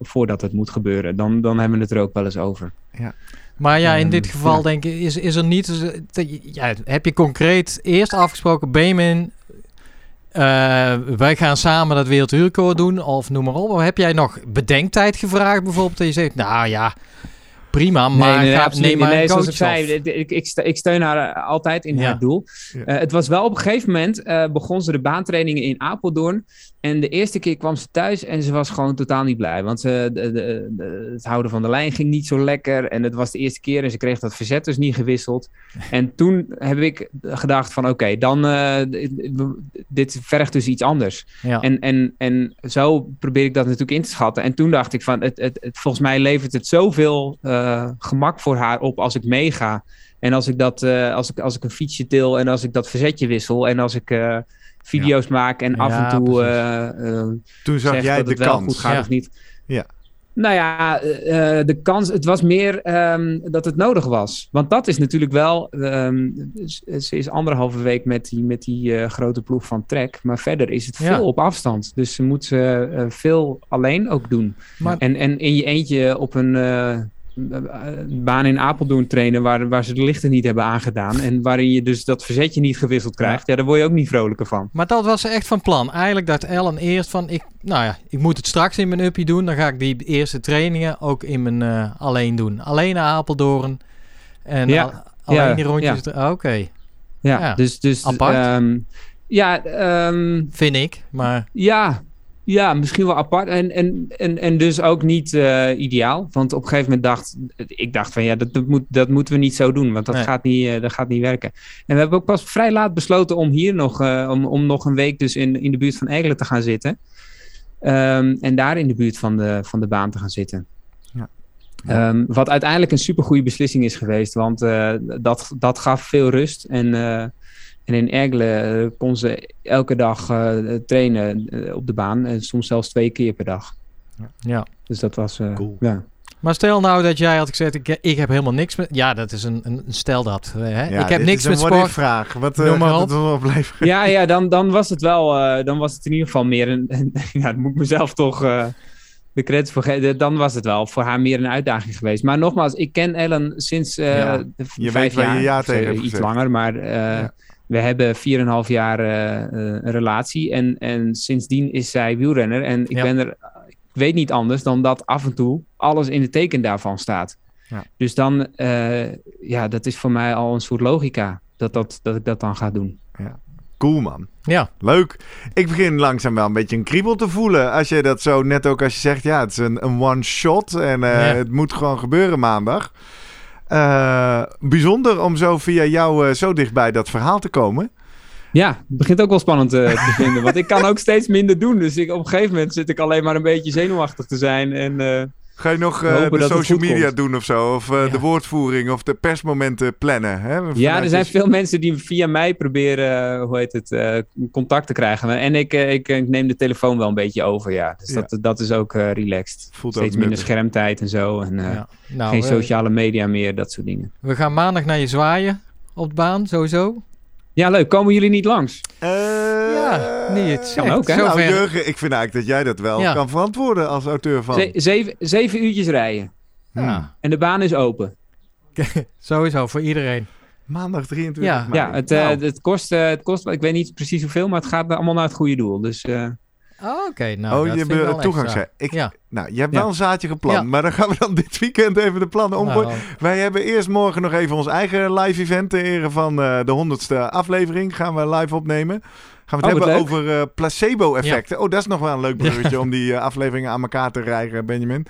voordat het moet gebeuren. Dan, dan hebben we het er ook wel eens over. Ja. Maar ja, in dit geval ja. denk ik, is, is er niet... Ja, heb je concreet eerst afgesproken, Benjamin, uh, wij gaan samen dat wereldrecord doen, of noem maar op. Of heb jij nog bedenktijd gevraagd bijvoorbeeld? Dat je zegt, nou ja, prima, maar nee, nee, ga, neem maar nee, zoals ik zei, ik, ik, steun haar altijd in Ja. haar doel. Ja. Eh, het was wel op een gegeven moment, eh, begon ze de baantrainingen in Apeldoorn. En de eerste keer kwam ze thuis en ze was gewoon totaal niet blij. Want ze, de, de, de- het houden van de lijn ging niet zo lekker. En het was de eerste keer en ze kreeg dat verzet dus niet gewisseld. *laughs* En toen heb ik gedacht van oké, dan eh, dit vergt dus iets anders. Ja. En, en, en zo probeer ik dat natuurlijk in te schatten. En toen dacht ik van, het, het, het, volgens mij levert het zoveel eh, gemak voor haar op als ik meega. En als ik, dat, eh, als, ik, als ik een fietsje til en als ik dat verzetje wissel en als ik video's maak en af Ja, en toe eh, eh, Toen zag zeg jij dat de het wel kans. goed gaat Ja. of niet. Ja. Nou ja, eh, eh, de kans, het was meer ehm, dat het nodig was. Want dat is natuurlijk wel, ehm, ze is anderhalve week met die, met die eh, grote ploeg van Trek. Maar verder is het Ja. veel op afstand. Dus ze moet ze eh, veel alleen ook doen. Maar- En, en in je eentje op een eh, baan in Apeldoorn trainen waar, waar ze de lichten niet hebben aangedaan. En waarin je dus dat verzetje niet gewisseld krijgt. Ja, daar word je ook niet vrolijker van. Maar dat was echt van plan. Eigenlijk dacht Ellen eerst van, ik, nou ja, ik moet het straks in mijn uppie doen. Dan ga ik die eerste trainingen ook in mijn eh, alleen doen. Alleen naar Apeldoorn. En Ja. al- alleen Ja, die rondjes. er- Oké, Ja, Ja. dus... dus Apart. ehm, ja, ehm, vind ik. Maar Ja, ja, misschien wel apart. En, en, en, en dus ook niet eh, ideaal. Want op een gegeven moment dacht ik dacht van ja, dat, dat, moet, dat moeten we niet zo doen. Want dat, Nee. gaat niet, eh, dat gaat niet werken. En we hebben ook pas vrij laat besloten om hier nog, eh, om, om nog een week dus in, in de buurt van Egelen te gaan zitten. Ehm, en daar in de buurt van de, van de baan te gaan zitten. Ja. Ehm, wat uiteindelijk een supergoeie beslissing is geweest. Want dat, dat gaf veel rust. En, en in Ergelen eh, kon ze elke dag eh, trainen eh, op de baan. En soms zelfs twee keer per dag. ja. Dus dat was... eh, Cool. ja. Maar stel nou dat jij had gezegd, ik, ik heb helemaal niks met... Ja, dat is een, een, stel dat. Hè? Ja, ik heb dit niks is een met sport. vraag. Wat gaat op. het wel opleveren? ja, ja dan, dan was het wel... eh, dan was het in ieder geval meer een... *laughs* een- ja, daar moet ik mezelf toch... eh de credits voor geven. Dan was het wel voor haar meer een uitdaging geweest. Maar nogmaals, ik ken Ellen sinds eh Ja, je vijf weet waar je jaar. ja tegen Iets gezegd. langer, maar eh, Ja. We hebben 4,5 jaar eh, eh, een relatie. En, en sindsdien is zij wielrenner. En ik Ja. ben er... Ik weet niet anders dan dat af en toe alles in het teken daarvan staat. Ja. Dus dan, eh, ja, dat is voor mij al een soort logica. Dat, dat, dat ik dat dan ga doen. Cool man. Ja, Leuk. Ik begin langzaam wel een beetje een kriebel te voelen. Als je dat zo net ook als je zegt, ja, het is een, een one shot en eh, Ja. het moet gewoon gebeuren maandag. Eh, bijzonder om zo via jou eh, zo dichtbij dat verhaal te komen. Ja, het begint ook wel spannend eh, te vinden. Want ik kan ook steeds minder doen. Dus ik, op een gegeven moment zit ik alleen maar een beetje zenuwachtig te zijn. En Ga je nog eh, hopen de social media komt. doen of zo? Of eh, Ja. de woordvoering of de persmomenten plannen? Hè? ja, er zijn je- veel mensen die via mij proberen, eh, hoe heet het, eh, contact te krijgen. En ik, ik, ik neem de telefoon wel een beetje over, ja. Dus Ja. dat, dat is ook eh, relaxed. Voelt ook Steeds minder schermtijd en zo. En eh, ja. Nou, geen sociale media meer, dat soort dingen. we gaan maandag naar je zwaaien op de baan, sowieso. Ja, leuk. Komen jullie niet langs? Eh, Ja, niet het Kan ook, hè? Nou, Jurgen, ik vind eigenlijk dat jij dat wel Ja. kan verantwoorden als auteur van. Ze- zeven, zeven uurtjes rijden. Ja, En de baan is open. *laughs* sowieso, voor iedereen. Maandag 23 Ja. mei. Ja, het, eh, Nou, het, kost, eh, het kost, ik weet niet precies hoeveel, maar het gaat allemaal naar het goede doel. Dus eh, Oh, Oké, nou, oh, dat je vind ik hebt extra. Ik, Ja. Nou, je hebt Ja. wel een zaadje gepland, Ja. maar dan gaan we dan dit weekend even de plannen omgooien. Nou, Wij hebben eerst morgen nog even ons eigen live event ter ere van eh, de honderdste aflevering. Gaan we live opnemen. Gaan we het Oh, hebben over eh, placebo-effecten. Oh, dat is nog wel een leuk *laughs* bruggetje om die eh, afleveringen aan elkaar te rijgen, Benjamin.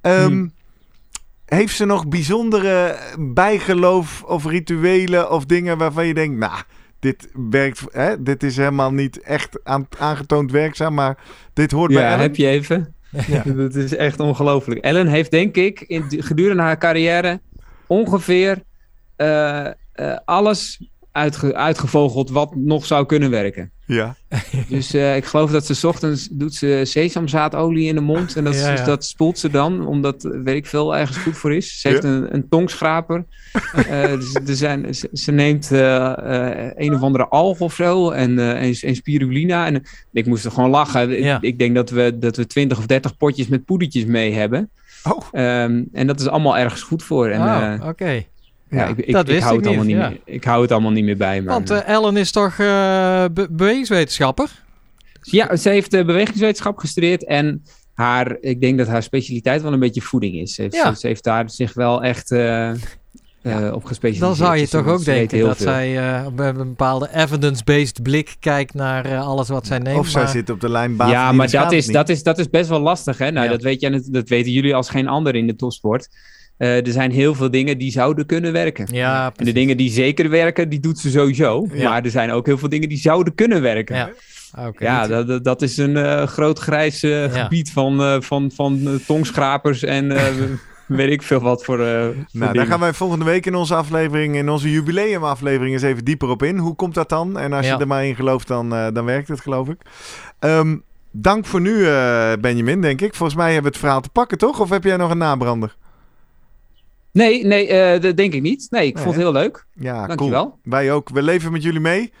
Ehm, Hmm. Heeft ze nog bijzondere bijgeloof of rituelen of dingen waarvan je denkt, nou, dit werkt, hè? dit is helemaal niet echt aan, aangetoond werkzaam, maar dit hoort bij ja, Ellen? heb je even. *laughs* Ja. Dat is echt ongelooflijk. Ellen heeft denk ik in, gedurende haar carrière ongeveer eh, alles uitge uitgevogeld wat nog zou kunnen werken. Ja. *laughs* Dus eh, ik geloof dat ze 's ochtends doet ze sesamzaadolie in de mond. En dat, Ja, ja. dat spoelt ze dan, omdat eh, weet ik veel ergens goed voor is. Ze heeft Ja. een, een tongschraper. *laughs* Eh, dus er zijn, ze, ze neemt eh, eh, een of andere alg of zo en, eh, en, en spirulina. En ik moest er gewoon lachen. Ik- Ja. Ik, denk dat we, dat we 20 of 30 potjes met poedertjes mee hebben. Oh, Ehm, en dat is allemaal ergens goed voor. En, Oh, oké. Ja, ik, ik, dat ik wist hou ik het allemaal niet, meer. Ik hou het allemaal niet meer bij me. Want eh, Ellen is toch eh, be- bewegingswetenschapper? Ja, ze heeft eh, bewegingswetenschap gestudeerd en haar, ik denk dat haar specialiteit wel een beetje voeding is. Ze heeft, Ja. ze, ze heeft daar zich wel echt eh, eh, op gespecialiseerd. Dan zou je Dus toch ook denken dat veel. zij eh, op een bepaalde evidence-based blik kijkt naar alles wat zij neemt. of zij maar- zit op de lijn baas. Ja, maar dat is, dat, is, dat is best wel lastig. Hè? Nou, Ja. dat, weet jij, net- dat weten jullie als geen ander in de topsport. Eh, er zijn heel veel dingen die zouden kunnen werken. Ja, En de dingen die zeker werken, die doet ze sowieso. Ja. Maar er zijn ook heel veel dingen die zouden kunnen werken. Ja. Oké, Ja, niet- dat, dat- is een eh, groot grijs eh, Ja. gebied van, eh, van, van tongschrapers en *laughs* weet ik veel wat voor. eh, voor Nou, daar gaan wij volgende week in onze aflevering, in onze jubileumaflevering, eens even dieper op in. Hoe komt dat dan? En als Ja. je er maar in gelooft, dan, eh, dan werkt het, geloof ik. Ehm, dank voor nu, eh, Benjamin, denk ik. Volgens mij hebben we het verhaal te pakken, toch? Of heb jij nog een nabrander? Nee, nee eh, dat denk ik niet. Nee, ik Nee, vond het heel leuk. Ja, Dankjewel. cool. Wij ook. We leven met jullie mee.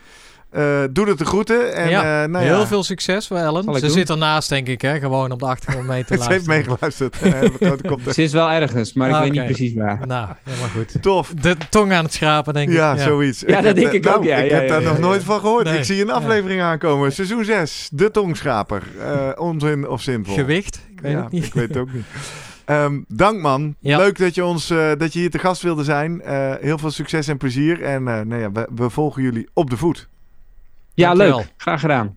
Eh, doe het de groeten. En, Ja, eh, nou Heel ja, veel succes voor Ellen. Ze doen. zit ernaast, denk ik, hè? gewoon op de achtergrond mee te *laughs* Ze heeft luisteren. meegeluisterd. Eh. *laughs* Ze is wel ergens, maar ik weet niet precies waar. Nou, helemaal goed. Tof. De tong aan het schrapen, denk ik. Ja, zoiets. Ja, dat heb, denk ik nou, ook, ja, Ik ja, heb ja, daar ja, nog ja. nooit van gehoord. Nee. Ik zie een Ja. aflevering aankomen. Seizoen 6. De tongschaper. Eh onzin of zinvol? Gewicht? Ik weet ja, het niet. Ik weet het ook niet. *laughs* Ehm, dank man. Ja. Leuk dat je, ons, eh, dat je hier te gast wilde zijn. Eh, heel veel succes en plezier. En eh, nou ja, we, we volgen jullie op de voet. Ja, Dankjewel. leuk. Graag gedaan.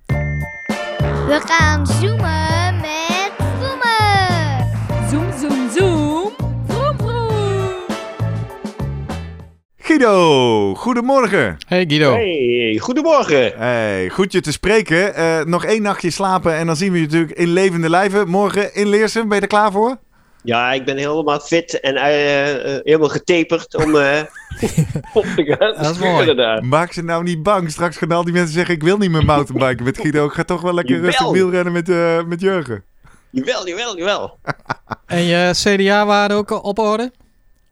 We gaan zoomen met zoomen. Zoom, zoom, zoom. Vroom, vroom. Guido, goedemorgen. Hey Guido. Hey, goedemorgen. Hey, goed je te spreken. Eh, nog één nachtje slapen en dan zien we je natuurlijk in levende lijven. Morgen in Leersum. Ben je er klaar voor? Ja, ik ben helemaal fit en eh, eh, helemaal getaperd om eh *laughs* op te gaan. Dat is sturen mooi. daar. Maak ze nou niet bang. Straks gaan al die mensen zeggen: Ik wil niet meer mountainbiken met Guido. Ik ga toch wel lekker Jawel. rustig wielrennen met, eh, met Jurgen. Jawel, jawel, jawel. *laughs* En je CDA-waarde ook op orde?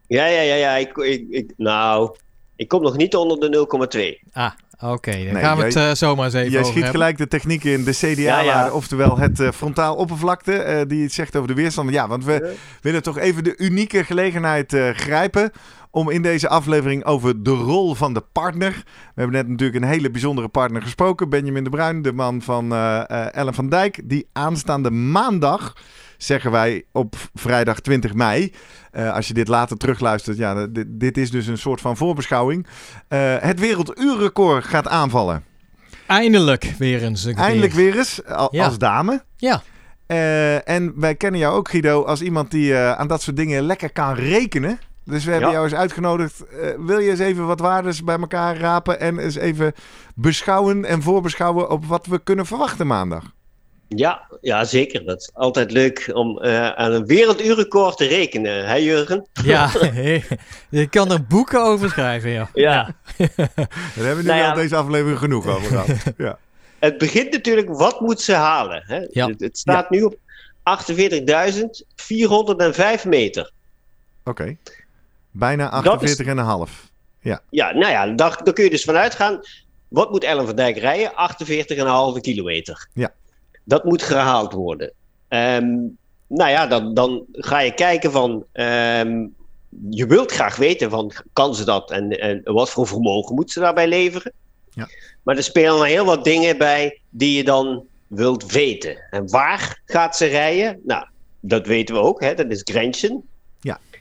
Ja, ja, ja, ja. Ik, ik, ik, nou, ik kom nog niet onder de 0,2. Ah, oké. Dan Nee, gaan we jij- het eh, zomaar eens even Jij over schiet hebben. gelijk de techniek in, de CDA, Ja, oftewel het eh, frontaal oppervlakte, eh, die het zegt over de weerstand. Ja, want we Ja. willen toch even de unieke gelegenheid eh, grijpen om in deze aflevering over de rol van de partner. We hebben net natuurlijk een hele bijzondere partner gesproken, Benjamin de Bruin, de man van eh, eh, Ellen van Dijk, die aanstaande maandag, zeggen wij op vrijdag 20 mei, eh, als je dit later terugluistert, ja, dit, dit is dus een soort van voorbeschouwing, eh, het werelduurrecord gaat aanvallen. Eindelijk weer eens een. Eindelijk weer eens, al- Ja. als dame. Ja. Eh, en wij kennen jou ook, Guido, als iemand die eh, aan dat soort dingen lekker kan rekenen. Dus we hebben Ja. jou eens uitgenodigd. Eh, wil je eens even wat waardes bij elkaar rapen en eens even beschouwen en voorbeschouwen op wat we kunnen verwachten maandag? Ja, ja, zeker. Dat is altijd leuk om eh, aan een werelduurrecord te rekenen, hè Jurgen? Ja, *laughs* je kan er boeken over schrijven, joh. Ja. Daar hebben we nu Nou ja. al deze aflevering genoeg over gehad. *laughs* ja. Het begint natuurlijk, wat moet ze halen? Hè? Ja. Het, het staat nu op 48.405 meter. Oké. Bijna Dat is- 48,5. Ja, nou ja, daar, daar kun je dus vanuit gaan. Wat moet Ellen van Dijk rijden? 48,5 kilometer. Ja. Dat moet gehaald worden. Ehm, nou ja, dan, dan ga je kijken van... ehm, je wilt graag weten van, kan ze dat? En, en wat voor vermogen moet ze daarbij leveren? Ja. Maar er spelen nog heel wat dingen bij die je dan wilt weten. En waar gaat ze rijden? Nou, dat weten we ook. Hè? Dat is Grenchen.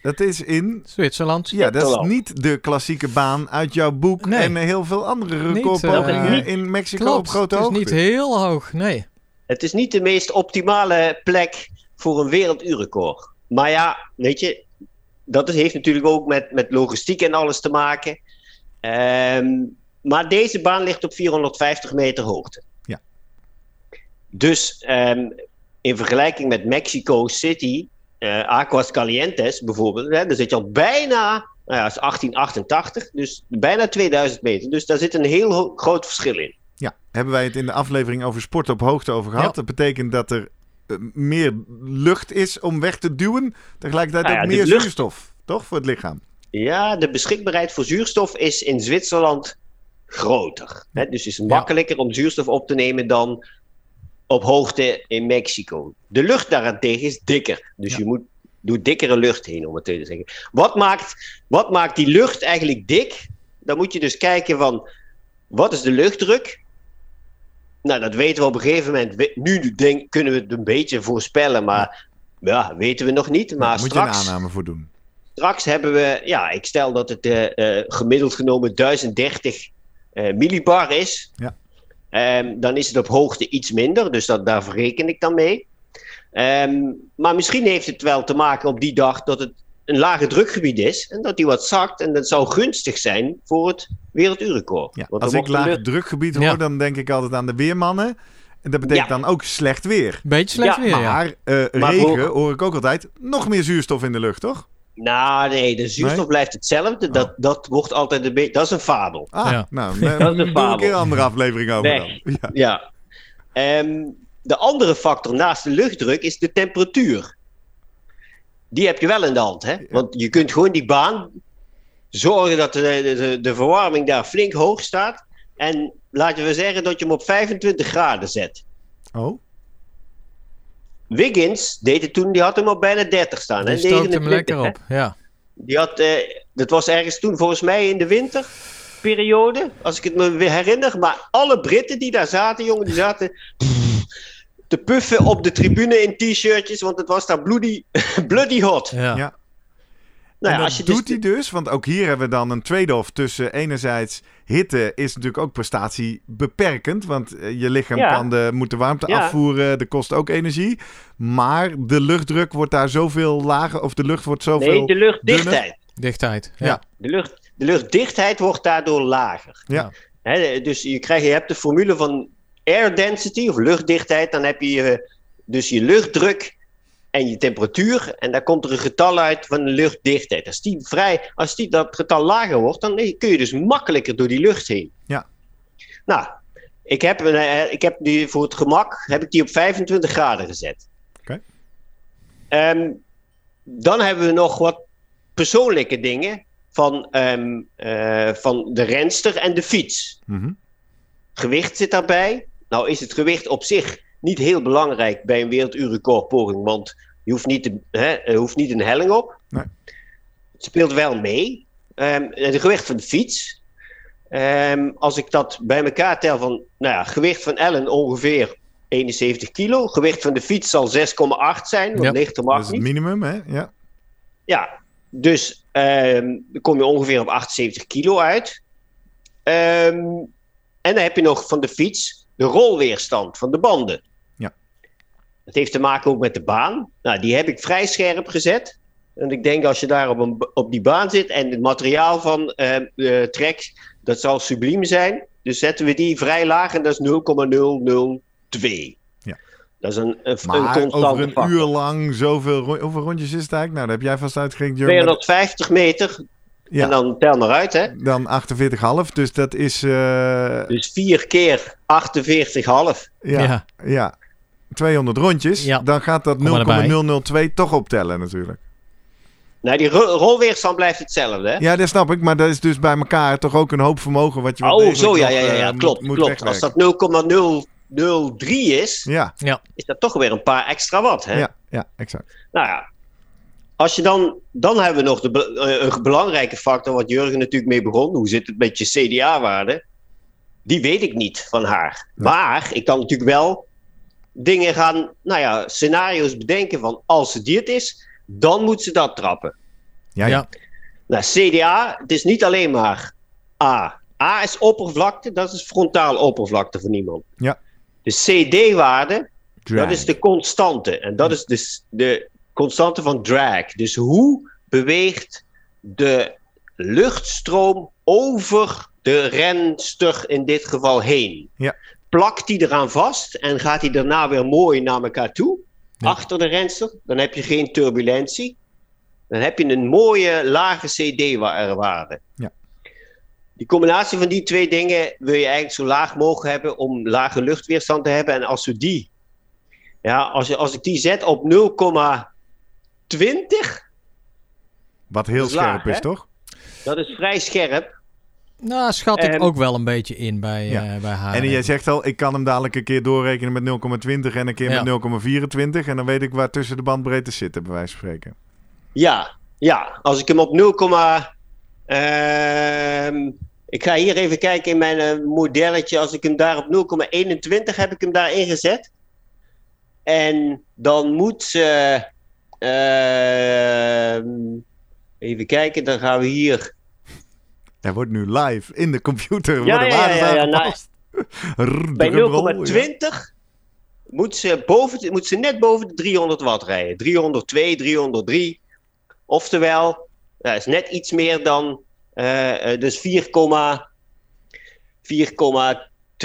Dat is in... Zwitserland. Ja, dat is niet de klassieke baan uit jouw boek Nee. en heel veel andere Niet, recordpogingen eh, in Mexico Klopt, op grote het is hoogte. niet heel hoog, nee. Het is niet de meest optimale plek voor een werelduurrecord. Maar ja, weet je, dat heeft natuurlijk ook met, met logistiek en alles te maken. Ehm, maar deze baan ligt op 450 meter hoogte. Ja. Dus ehm, in vergelijking met Mexico City, eh Aguas Calientes bijvoorbeeld, hè, daar zit je al bijna Nou ja, dat is 1888, dus bijna 2000 meter. Dus daar zit een heel groot verschil in. Hebben wij het in de aflevering over sport op hoogte over gehad. Ja. Dat betekent dat er eh, meer lucht is om weg te duwen. Tegelijkertijd ja, ook meer lucht- zuurstof, toch? Voor het lichaam. Ja, de beschikbaarheid voor zuurstof is in Zwitserland groter. Hè? Dus het is makkelijker om zuurstof op te nemen dan op hoogte in Mexico. De lucht daarentegen is dikker. Dus Ja. je moet door dikkere lucht heen, om het te zeggen. Wat maakt, wat maakt die lucht eigenlijk dik? Dan moet je dus kijken van, wat is de luchtdruk? Nou, dat weten we op een gegeven moment. Nu denk, kunnen we het een beetje voorspellen, maar ja, weten we nog niet. Maar Daar moet je een straks, aanname voor doen. Straks hebben we, ja, ik stel dat het eh, eh, gemiddeld genomen 1030 eh, millibar is. Ja. Ehm, dan is het op hoogte iets minder, dus dat, daar verreken ik dan mee. Ehm, maar misschien heeft het wel te maken op die dag dat het een lage drukgebied is en dat die wat zakt. En dat zou gunstig zijn voor het werelduurrecord. Ja, als ik de lucht- drukgebied hoor, Ja. dan denk ik altijd aan de weermannen. En dat betekent Ja. dan ook slecht weer. Beetje slecht Ja, weer, ja. Maar eh, Maar regen voor- hoor ik ook altijd. Nog meer zuurstof in de lucht, toch? Nou, nee, de zuurstof Nee? blijft hetzelfde. Dat, dat wordt altijd een beetje. Dat is een fabel. Ah, Ja. nou, *laughs* Dat is een fabel. een keer een andere aflevering over Weg. dan. Ja. Ja. Ehm, de andere factor naast de luchtdruk is de temperatuur. Die heb je wel in de hand, hè? Want je kunt gewoon die baan zorgen dat de, de, de verwarming daar flink hoog staat. En laten we zeggen dat je hem op 25 graden zet. Oh, Wiggins deed het toen, die had hem op bijna 30 staan. Die hè? stookt hem 29, lekker hè? op, ja. Die had, eh, dat was ergens toen volgens mij in de winterperiode, als ik het me weer herinner. Maar alle Britten die daar zaten, jongen, die zaten te puffen op de tribune in t-shirtjes, want het was daar bloody, *laughs* bloody hot. ja. ja. Nou en ja, dat als je doet dus, hij dus, want ook hier hebben we dan een trade-off tussen enerzijds hitte is natuurlijk ook prestatie beperkend, want eh, je lichaam Ja. kan de, moet de warmte Ja. afvoeren, dat kost ook energie. Maar de luchtdruk wordt daar zoveel lager, of de lucht wordt zoveel... nee, de luchtdichtheid. Dichtheid, ja. Ja. De, lucht, de luchtdichtheid wordt daardoor lager. Ja. Hè, dus je, krijgt, je hebt de formule van air density of luchtdichtheid. Dan heb je je- dus je luchtdruk en je temperatuur. En daar komt er een getal uit van de luchtdichtheid. Als, die vrij, als die, dat getal lager wordt, dan kun je dus makkelijker door die lucht heen. Ja. Nou, ik heb, eh, ik heb die voor het gemak heb ik die op 25 graden gezet. Oké. Ehm, dan hebben we nog wat persoonlijke dingen van, ehm, eh, van de renster en de fiets. Mhm. Gewicht zit daarbij. Nou is het gewicht op zich niet heel belangrijk bij een werelduurrecordpoging, want je hoeft niet, te, hè, hoeft niet een helling op. Nee. Het speelt wel mee. Ehm het gewicht van de fiets. Ehm, als ik dat bij elkaar tel van, nou ja, gewicht van Ellen ongeveer 71 kilo. Gewicht van de fiets zal 6,8 zijn, want Ja. lichter Dat mag is het minimum, hè? Ja. Ja, dus ehm, dan kom je ongeveer op 78 kilo uit. En dan heb je nog van de fiets de rolweerstand van de banden. Ja. Dat heeft te maken ook met de baan. Nou, die heb ik vrij scherp gezet. En ik denk als je daar op, een, op die baan zit en het materiaal van ehm, de trek, dat zal subliem zijn. Dus zetten we die vrij laag en dat is 0,002. Ja. Dat is een, een, Maar over een factor. uur lang zoveel... Hoeveel rondjes is het eigenlijk? Nou, dat heb jij vast uitgerekend, Jurgen. 250 meter. Ja. En dan tel maar uit, hè. Dan 48,5. Dus dat is... eh, Dus 4 keer 48,5. ja, Ja. ja. 200 rondjes. Ja. Dan gaat dat Kom maar erbij. 0,002 toch optellen natuurlijk. Nou, die ro- rolweerstand blijft hetzelfde, hè? Ja, dat snap ik. Maar dat is dus bij elkaar toch ook een hoop vermogen wat je oh, zo, ja, ja, ja, eh, ja. moet- Klopt, moet klopt. Als dat 0,003 is, Ja, is dat toch weer een paar extra watt, hè? ja, ja, exact. Nou ja. Als je dan, dan hebben we nog de, eh, een belangrijke factor, wat Jurgen natuurlijk mee begon. Hoe zit het met je CDA-waarde? Die weet ik niet van haar. Maar ik kan natuurlijk wel dingen gaan, nou ja, scenario's bedenken van als ze dit is, dan moet ze dat trappen. Ja, ja. Nou, CDA, het is niet alleen maar A. A is oppervlakte, dat is frontaal oppervlakte voor niemand. Ja. De CD-waarde, dat is de constante. En dat is dus de constante van drag. Dus hoe beweegt de luchtstroom over de renster in dit geval heen? Ja. Plakt die eraan vast en gaat die daarna weer mooi naar elkaar toe? Ja. Achter de renster, dan heb je geen turbulentie. dan heb je een mooie lage CD-waarde. Ja. Die combinatie van die twee dingen wil je eigenlijk zo laag mogelijk hebben om lage luchtweerstand te hebben. En als we die, ja, als, je, als ik die zet op 0,20, Wat heel is scherp laag, is, hè? toch? dat is vrij scherp. Nou, schat ik ook wel een beetje in bij, Ja. eh, bij haar. En jij zegt al, ik kan hem dadelijk een keer doorrekenen met 0,20 en een keer Ja. met 0,24. En dan weet ik waar tussen de bandbreedtes zitten, bij wijze van spreken. Ja, ja. Als ik hem op 0, ehm, ik ga hier even kijken in mijn eh, modelletje. Als ik hem daar op 0,21 heb ik hem daar ingezet. En dan moet ze. Ehm, even kijken, dan gaan we hier. Hij wordt nu live in de computer. Ja, ja, ja, ja. *laughs* Rrr, Bij drumroll, 0,20 moet, ze boven, moet ze net boven de 300 watt rijden. 302, 303. Oftewel, dat is net iets meer dan. eh, dus 4,2,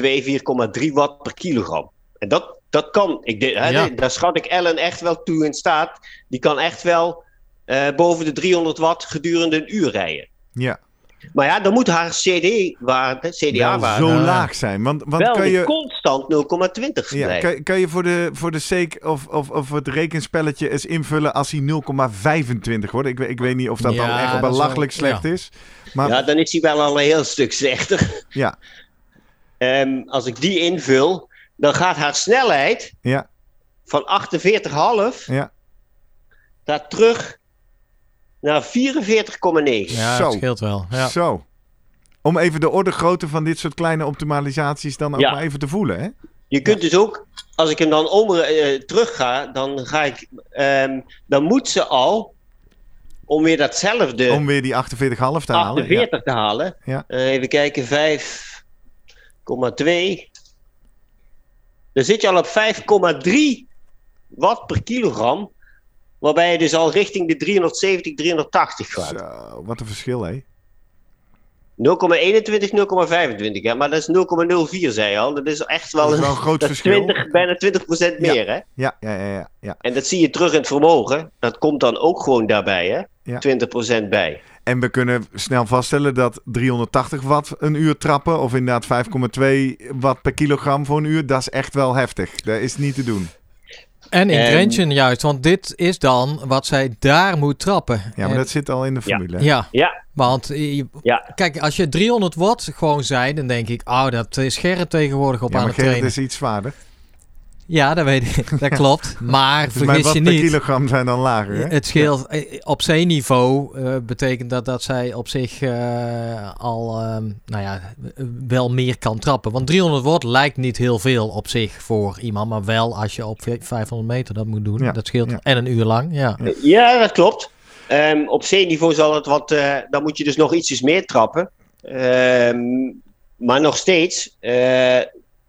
4,3 watt per kilogram. En dat, dat kan. Ik, de- hè, Ja. Daar schat ik Ellen echt wel toe in staat. Die kan echt wel eh, boven de 300 watt gedurende een uur rijden. Ja, Maar ja, dan moet haar CD-waarde, CDA-waarde, zo laag zijn. Want, want wel kan je... constant 0,20 Ja, blijven. kan, kan je voor de, voor de sake of, of, of het rekenspelletje eens invullen als hij 0,25 wordt? Ik, weet- ik weet niet of dat Ja, dan echt belachelijk wel- slecht is. Maar Ja, dan is hij wel al een heel stuk slechter. ja, Ehm, als ik die invul, dan gaat haar snelheid ja, van 48,5 ja. gaat terug naar 44,9. Ja, Zo. het scheelt wel. Ja. Zo. Om even de orde grootte van dit soort kleine optimalisaties dan ook Ja. maar even te voelen, hè? Je kunt dus ook, als ik hem dan om, eh, terug ga, dan ga ik, ehm, dan moet ze al, om weer datzelfde Om weer die 48,5 te halen. 48 te halen. Ja. Eh, even kijken, 5,2. Dan zit je al op 5,3 watt per kilogram. Waarbij je dus al richting de 370, 380 Ja. gaat. Zo, wat een verschil, hè? 0,21, 0,25. Ja, maar dat is 0,04, zei je al. Dat is echt wel, Dat is wel een groot verschil. 20, bijna 20 procent Ja. meer, hè? Ja, ja, ja, ja, ja. En dat zie je terug in het vermogen. Dat komt dan ook gewoon daarbij, hè? Ja. 20 procent bij. En we kunnen snel vaststellen dat 380 watt een uur trappen, of inderdaad 5,2 watt per kilogram voor een uur, dat is echt wel heftig. Dat is niet te doen. En in En- Grenchen juist, want dit is dan wat zij daar moet trappen. Ja, maar En- dat zit al in de formule. Ja, Ja, want je- ja. kijk, als je 300 watt gewoon zei, dan denk ik, oh, dat is Gerrit tegenwoordig op Ja, aan maar het Gerrit trainen. is iets zwaarder. Ja, dat weet ik, dat klopt. *laughs* Maar Dus vergis je niet, kilogram zijn dan lager, hè? het scheelt eh, op zeeniveau eh, betekent dat dat zij op zich eh, al, ehm, nou ja, wel meer kan trappen. Want 300 watt lijkt niet heel veel op zich voor iemand, maar wel als je op 500 meter dat moet doen. Ja, Dat scheelt ja. en een uur lang, ja. Ja, dat klopt. Ehm, op zeeniveau zal het wat. eh, dan moet je dus nog ietsjes meer trappen. Ehm, maar nog steeds.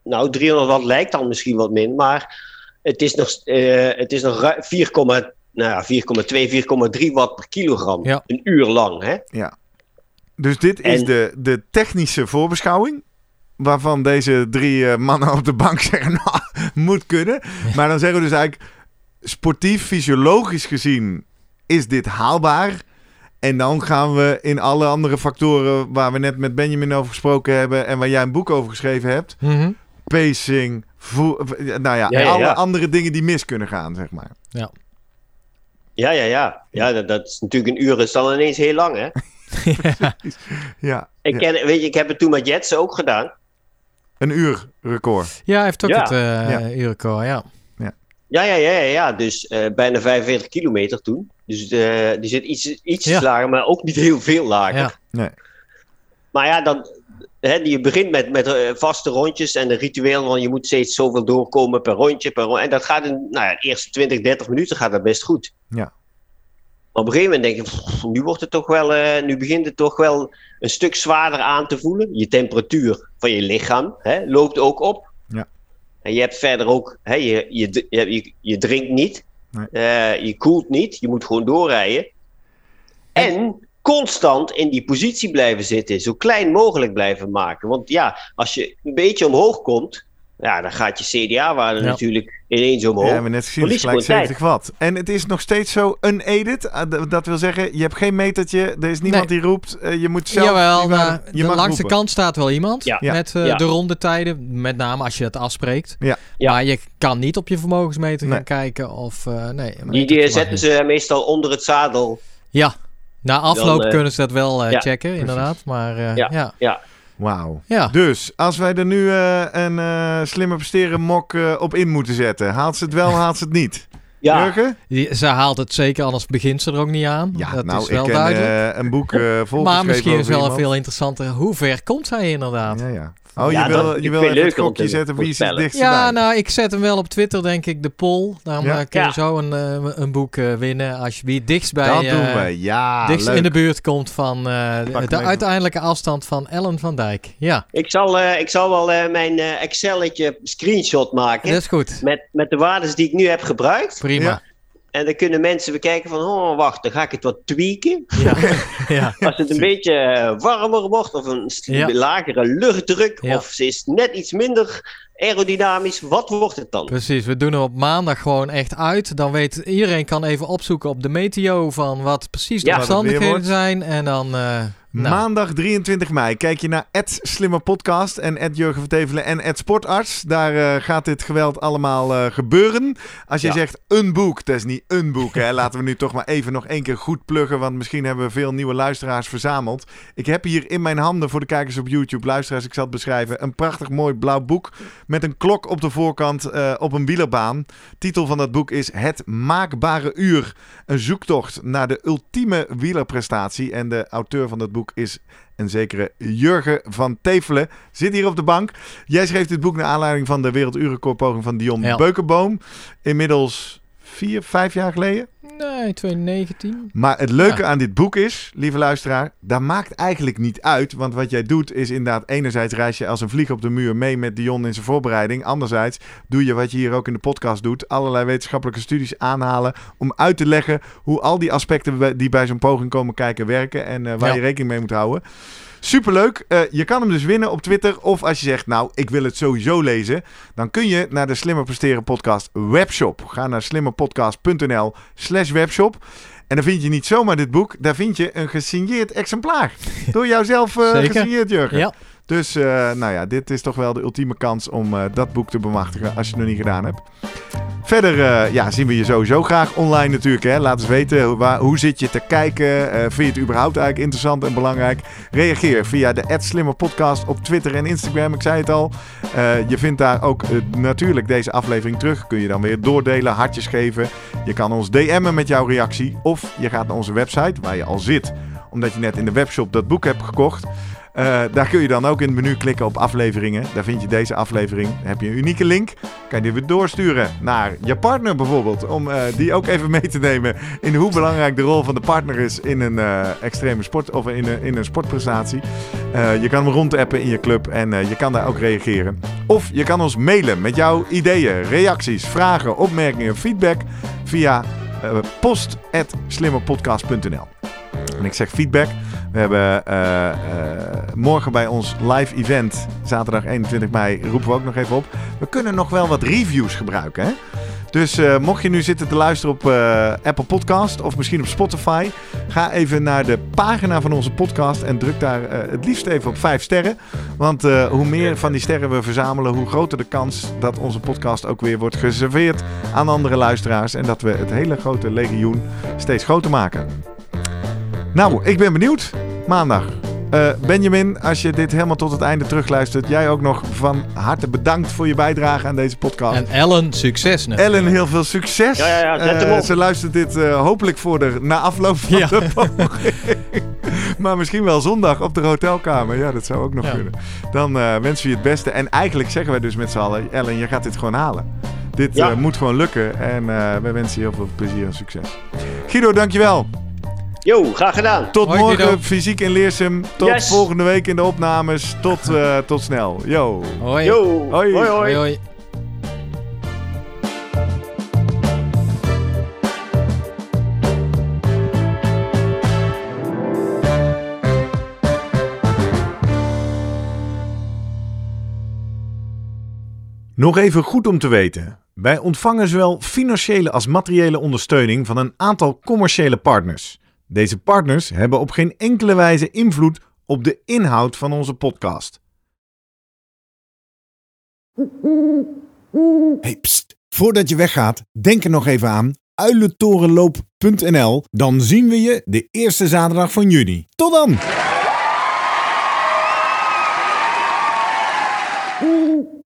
Nou, 300 watt lijkt dan misschien wat min. Maar het is nog, eh, het is nog ru- 4, nou ja, 4,2, 4,3 watt per kilogram. Ja. Een uur lang. Hè? Ja. Dus dit is de, de technische voorbeschouwing. Waarvan deze drie eh, mannen op de bank *laughs* zeggen, nou, moet kunnen. Maar dan zeggen we dus eigenlijk, sportief, fysiologisch gezien, is dit haalbaar. En dan gaan we in alle andere factoren waar we net met Benjamin over gesproken hebben en waar jij een boek over geschreven hebt, Mhm. Pacing, nou ja, Ja, ja, alle ja. andere dingen die mis kunnen gaan, zeg maar. Ja, ja, ja. ja dat, dat is natuurlijk een uur is dan ineens heel lang. Hè? *laughs* Ja, Ik, ja. ken, weet je, ik heb het toen met Jetsen ook gedaan. een uur record. Ja, hij heeft ook Ja. het eh Ja. uurrecord, ja. Ja, ja, ja, ja, ja. Dus eh, bijna 45 kilometer toen. Dus eh, die zit iets, iets Ja. lager, maar ook niet heel veel lager. Ja. Nee. Maar ja, dan, hè, je begint met, met eh, vaste rondjes en een ritueel, want je moet steeds zoveel doorkomen per rondje. Per rond, en dat gaat in nou ja, de eerste 20, 30 minuten gaat dat best goed. Ja. Maar op een gegeven moment denk je, "Pff, nu, wordt het toch wel, eh, nu begint het toch wel een stuk zwaarder aan te voelen. Je temperatuur van je lichaam hè, loopt ook op. Ja. En je hebt verder ook, hè, je, je, je, drinkt niet, Nee. eh, je koelt niet, je moet gewoon doorrijden. En constant in die positie blijven zitten, zo klein mogelijk blijven maken. Want ja, als je een beetje omhoog komt, ja, dan gaat je CDA-waarde Ja. natuurlijk ineens omhoog. Ja, we hebben net gezien, het gelijk gewoon 70 watt. En het is nog steeds zo unaided. Uh, d- dat wil zeggen, je hebt geen metertje. Er is niemand die roept. uh, je moet zelf... Jawel, waarde- je de langs de roepen. kant staat wel iemand Ja. Met eh, Ja. de rondetijden. Met name als je dat afspreekt. Ja. Ja. Maar je kan niet op je vermogensmeter Nee. gaan kijken. Of, eh, nee, Die, zetten ze meestal onder het zadel. Ja, na afloop Dan, eh, kunnen ze dat wel eh, ja, checken, inderdaad. Maar eh, Ja. ja. ja. Wauw. Ja. Dus, als wij er nu uh, een uh, slimmer presteren mok uh, op in moeten zetten. Haalt ze het wel, *laughs* haalt ze het niet? Ja, Jurgen? Die- Ze haalt het zeker, anders begint ze er ook niet aan. Ja, dat nou, is wel ik ken duidelijk. uh, een boek *laughs* uh, volgeschreven maar misschien is wel iemand. veel interessanter. Hoe ver komt zij inderdaad? Ja, ja. Oh, Ja, je wil, dat- je wil even het gokje te zetten wie is het voorspellen. dichtst Ja, bij. nou, ik zet hem wel op Twitter, denk ik, de poll. Daarom Ja. eh, kun je Ja. zo een, eh, een boek eh, winnen als je wie het dichtst bij dat doen we. Ja, dichtst leuk. in de buurt komt van eh, de even. uiteindelijke afstand van Ellen van Dijk. Ja, ik zal, eh, ik zal wel eh, mijn eh Excelletje screenshot maken. dat is goed. Met, met de waarden die ik nu heb gebruikt. Prima. En dan kunnen mensen bekijken van, oh wacht, dan ga ik het wat tweaken. Ja. *laughs* ja. Als het een beetje eh, warmer wordt of een Ja. lagere luchtdruk Ja. of ze is net iets minder aerodynamisch, wat wordt het dan? Precies, we doen hem op maandag gewoon echt uit. Dan weet iedereen kan even opzoeken op de meteo van wat precies de omstandigheden zijn. En dan, eh, nou, Maandag 23 mei kijk je naar Ed Slimme Podcast en Ed Jurgen Vertevelen en Ed Sportarts. Daar eh, gaat dit geweld allemaal eh, gebeuren. Als je Ja. zegt een boek, dat is niet een boek. Hè. *laughs* Laten we nu toch maar even nog één keer goed pluggen, want misschien hebben we veel nieuwe luisteraars verzameld. Ik heb hier in mijn handen voor de kijkers op YouTube, luisteraars, ik zal het beschrijven, een prachtig mooi blauw boek met een klok op de voorkant eh, op een wielerbaan. Titel van dat boek is Het Maakbare Uur. Een zoektocht naar de ultieme wielerprestatie. En de auteur van dat boek is een zekere Jurgen van Tevelen. Zit hier op de bank. Jij schreef dit boek naar aanleiding van de werelduurrecordpoging van Dion Ja. Beukenboom. Inmiddels vier, vijf jaar geleden. nee, 2019. Maar het leuke Ja. aan dit boek is, lieve luisteraar, dat maakt eigenlijk niet uit. Want wat jij doet is inderdaad, enerzijds reis je als een vlieg op de muur mee met Dion in zijn voorbereiding. Anderzijds doe je wat je hier ook in de podcast doet, allerlei wetenschappelijke studies aanhalen om uit te leggen hoe al die aspecten die bij zo'n poging komen kijken werken en eh, waar Ja. je rekening mee moet houden. Superleuk. Eh, je kan hem dus winnen op Twitter. Of als je zegt, nou, ik wil het sowieso lezen. Dan kun je naar de Slimmer Presteren podcast webshop. Ga naar slimmerpodcast.nl slash webshop. En dan vind je niet zomaar dit boek. Daar vind je een gesigneerd exemplaar. *laughs* Door jouzelf eh, gesigneerd, Jurgen. Ja, Dus, eh, nou ja, dit is toch wel de ultieme kans om eh, dat boek te bemachtigen als je het nog niet gedaan hebt. Verder eh, ja, zien we je sowieso graag online natuurlijk. Hè. Laat eens weten, waar, hoe zit je te kijken? Vind je het überhaupt eigenlijk interessant en belangrijk? Reageer via de Slimmer Podcast op Twitter en Instagram. Ik zei het al. Je vindt daar ook natuurlijk deze aflevering terug. Kun je dan weer doordelen, hartjes geven. Je kan ons DM'en met jouw reactie. Of je gaat naar onze website waar je al zit. Omdat je net in de webshop dat boek hebt gekocht. Eh, daar kun je dan ook in het menu klikken op afleveringen. Daar vind je deze aflevering. Dan heb je een unieke link. Kan je die weer doorsturen naar je partner bijvoorbeeld. Om eh, die ook even mee te nemen in hoe belangrijk de rol van de partner is in een eh, extreme sport of in een, in een sportprestatie. Je kan hem rondappen in je club en je kan daar ook reageren. Of je kan ons mailen met jouw ideeën, reacties, vragen, opmerkingen, feedback via post.slimmerpodcast.nl. En ik zeg feedback. We hebben eh, eh, morgen bij ons live event, zaterdag 21 mei, roepen we ook nog even op. We kunnen nog wel wat reviews gebruiken. Hè? Dus eh, mocht je nu zitten te luisteren op Apple Podcast of misschien op Spotify, ga even naar de pagina van onze podcast en druk daar het liefst even op 5 sterren. Want hoe meer van die sterren we verzamelen, hoe groter de kans dat onze podcast ook weer wordt geserveerd aan andere luisteraars. En dat we het hele grote legioen steeds groter maken. Nou, ik ben benieuwd. Maandag. Eh, Benjamin, als je dit helemaal tot het einde terugluistert, jij ook nog van harte bedankt voor je bijdrage aan deze podcast. en Ellen, succes natuurlijk. Ellen, heel veel succes. Ja, ja, ja, zet hem op. ze luistert dit eh, hopelijk voor de na afloop van Ja. de poging. *laughs* maar misschien wel zondag op de hotelkamer. Ja, dat zou ook nog Ja. kunnen. Dan eh, wensen we je het beste. En eigenlijk zeggen wij dus met z'n allen, Ellen, je gaat dit gewoon halen. Dit Ja. eh, moet gewoon lukken. En eh wij wensen je heel veel plezier en succes. Guido, dankjewel. Jo, graag gedaan. Tot Hoi, morgen Guido. fysiek in Leersum. Tot Yes. volgende week in de opnames. Tot, *laughs* eh, tot snel. Yo. Hoi. hoi. hoi. Hoi, hoi. Nog even goed om te weten. Wij ontvangen zowel financiële als materiële ondersteuning van een aantal commerciële partners. Deze partners hebben op geen enkele wijze invloed op de inhoud van onze podcast. Hey, pst. Voordat je weggaat, denk er nog even aan uilentorenloop.nl. Dan zien we je de eerste zaterdag van juni. Tot dan!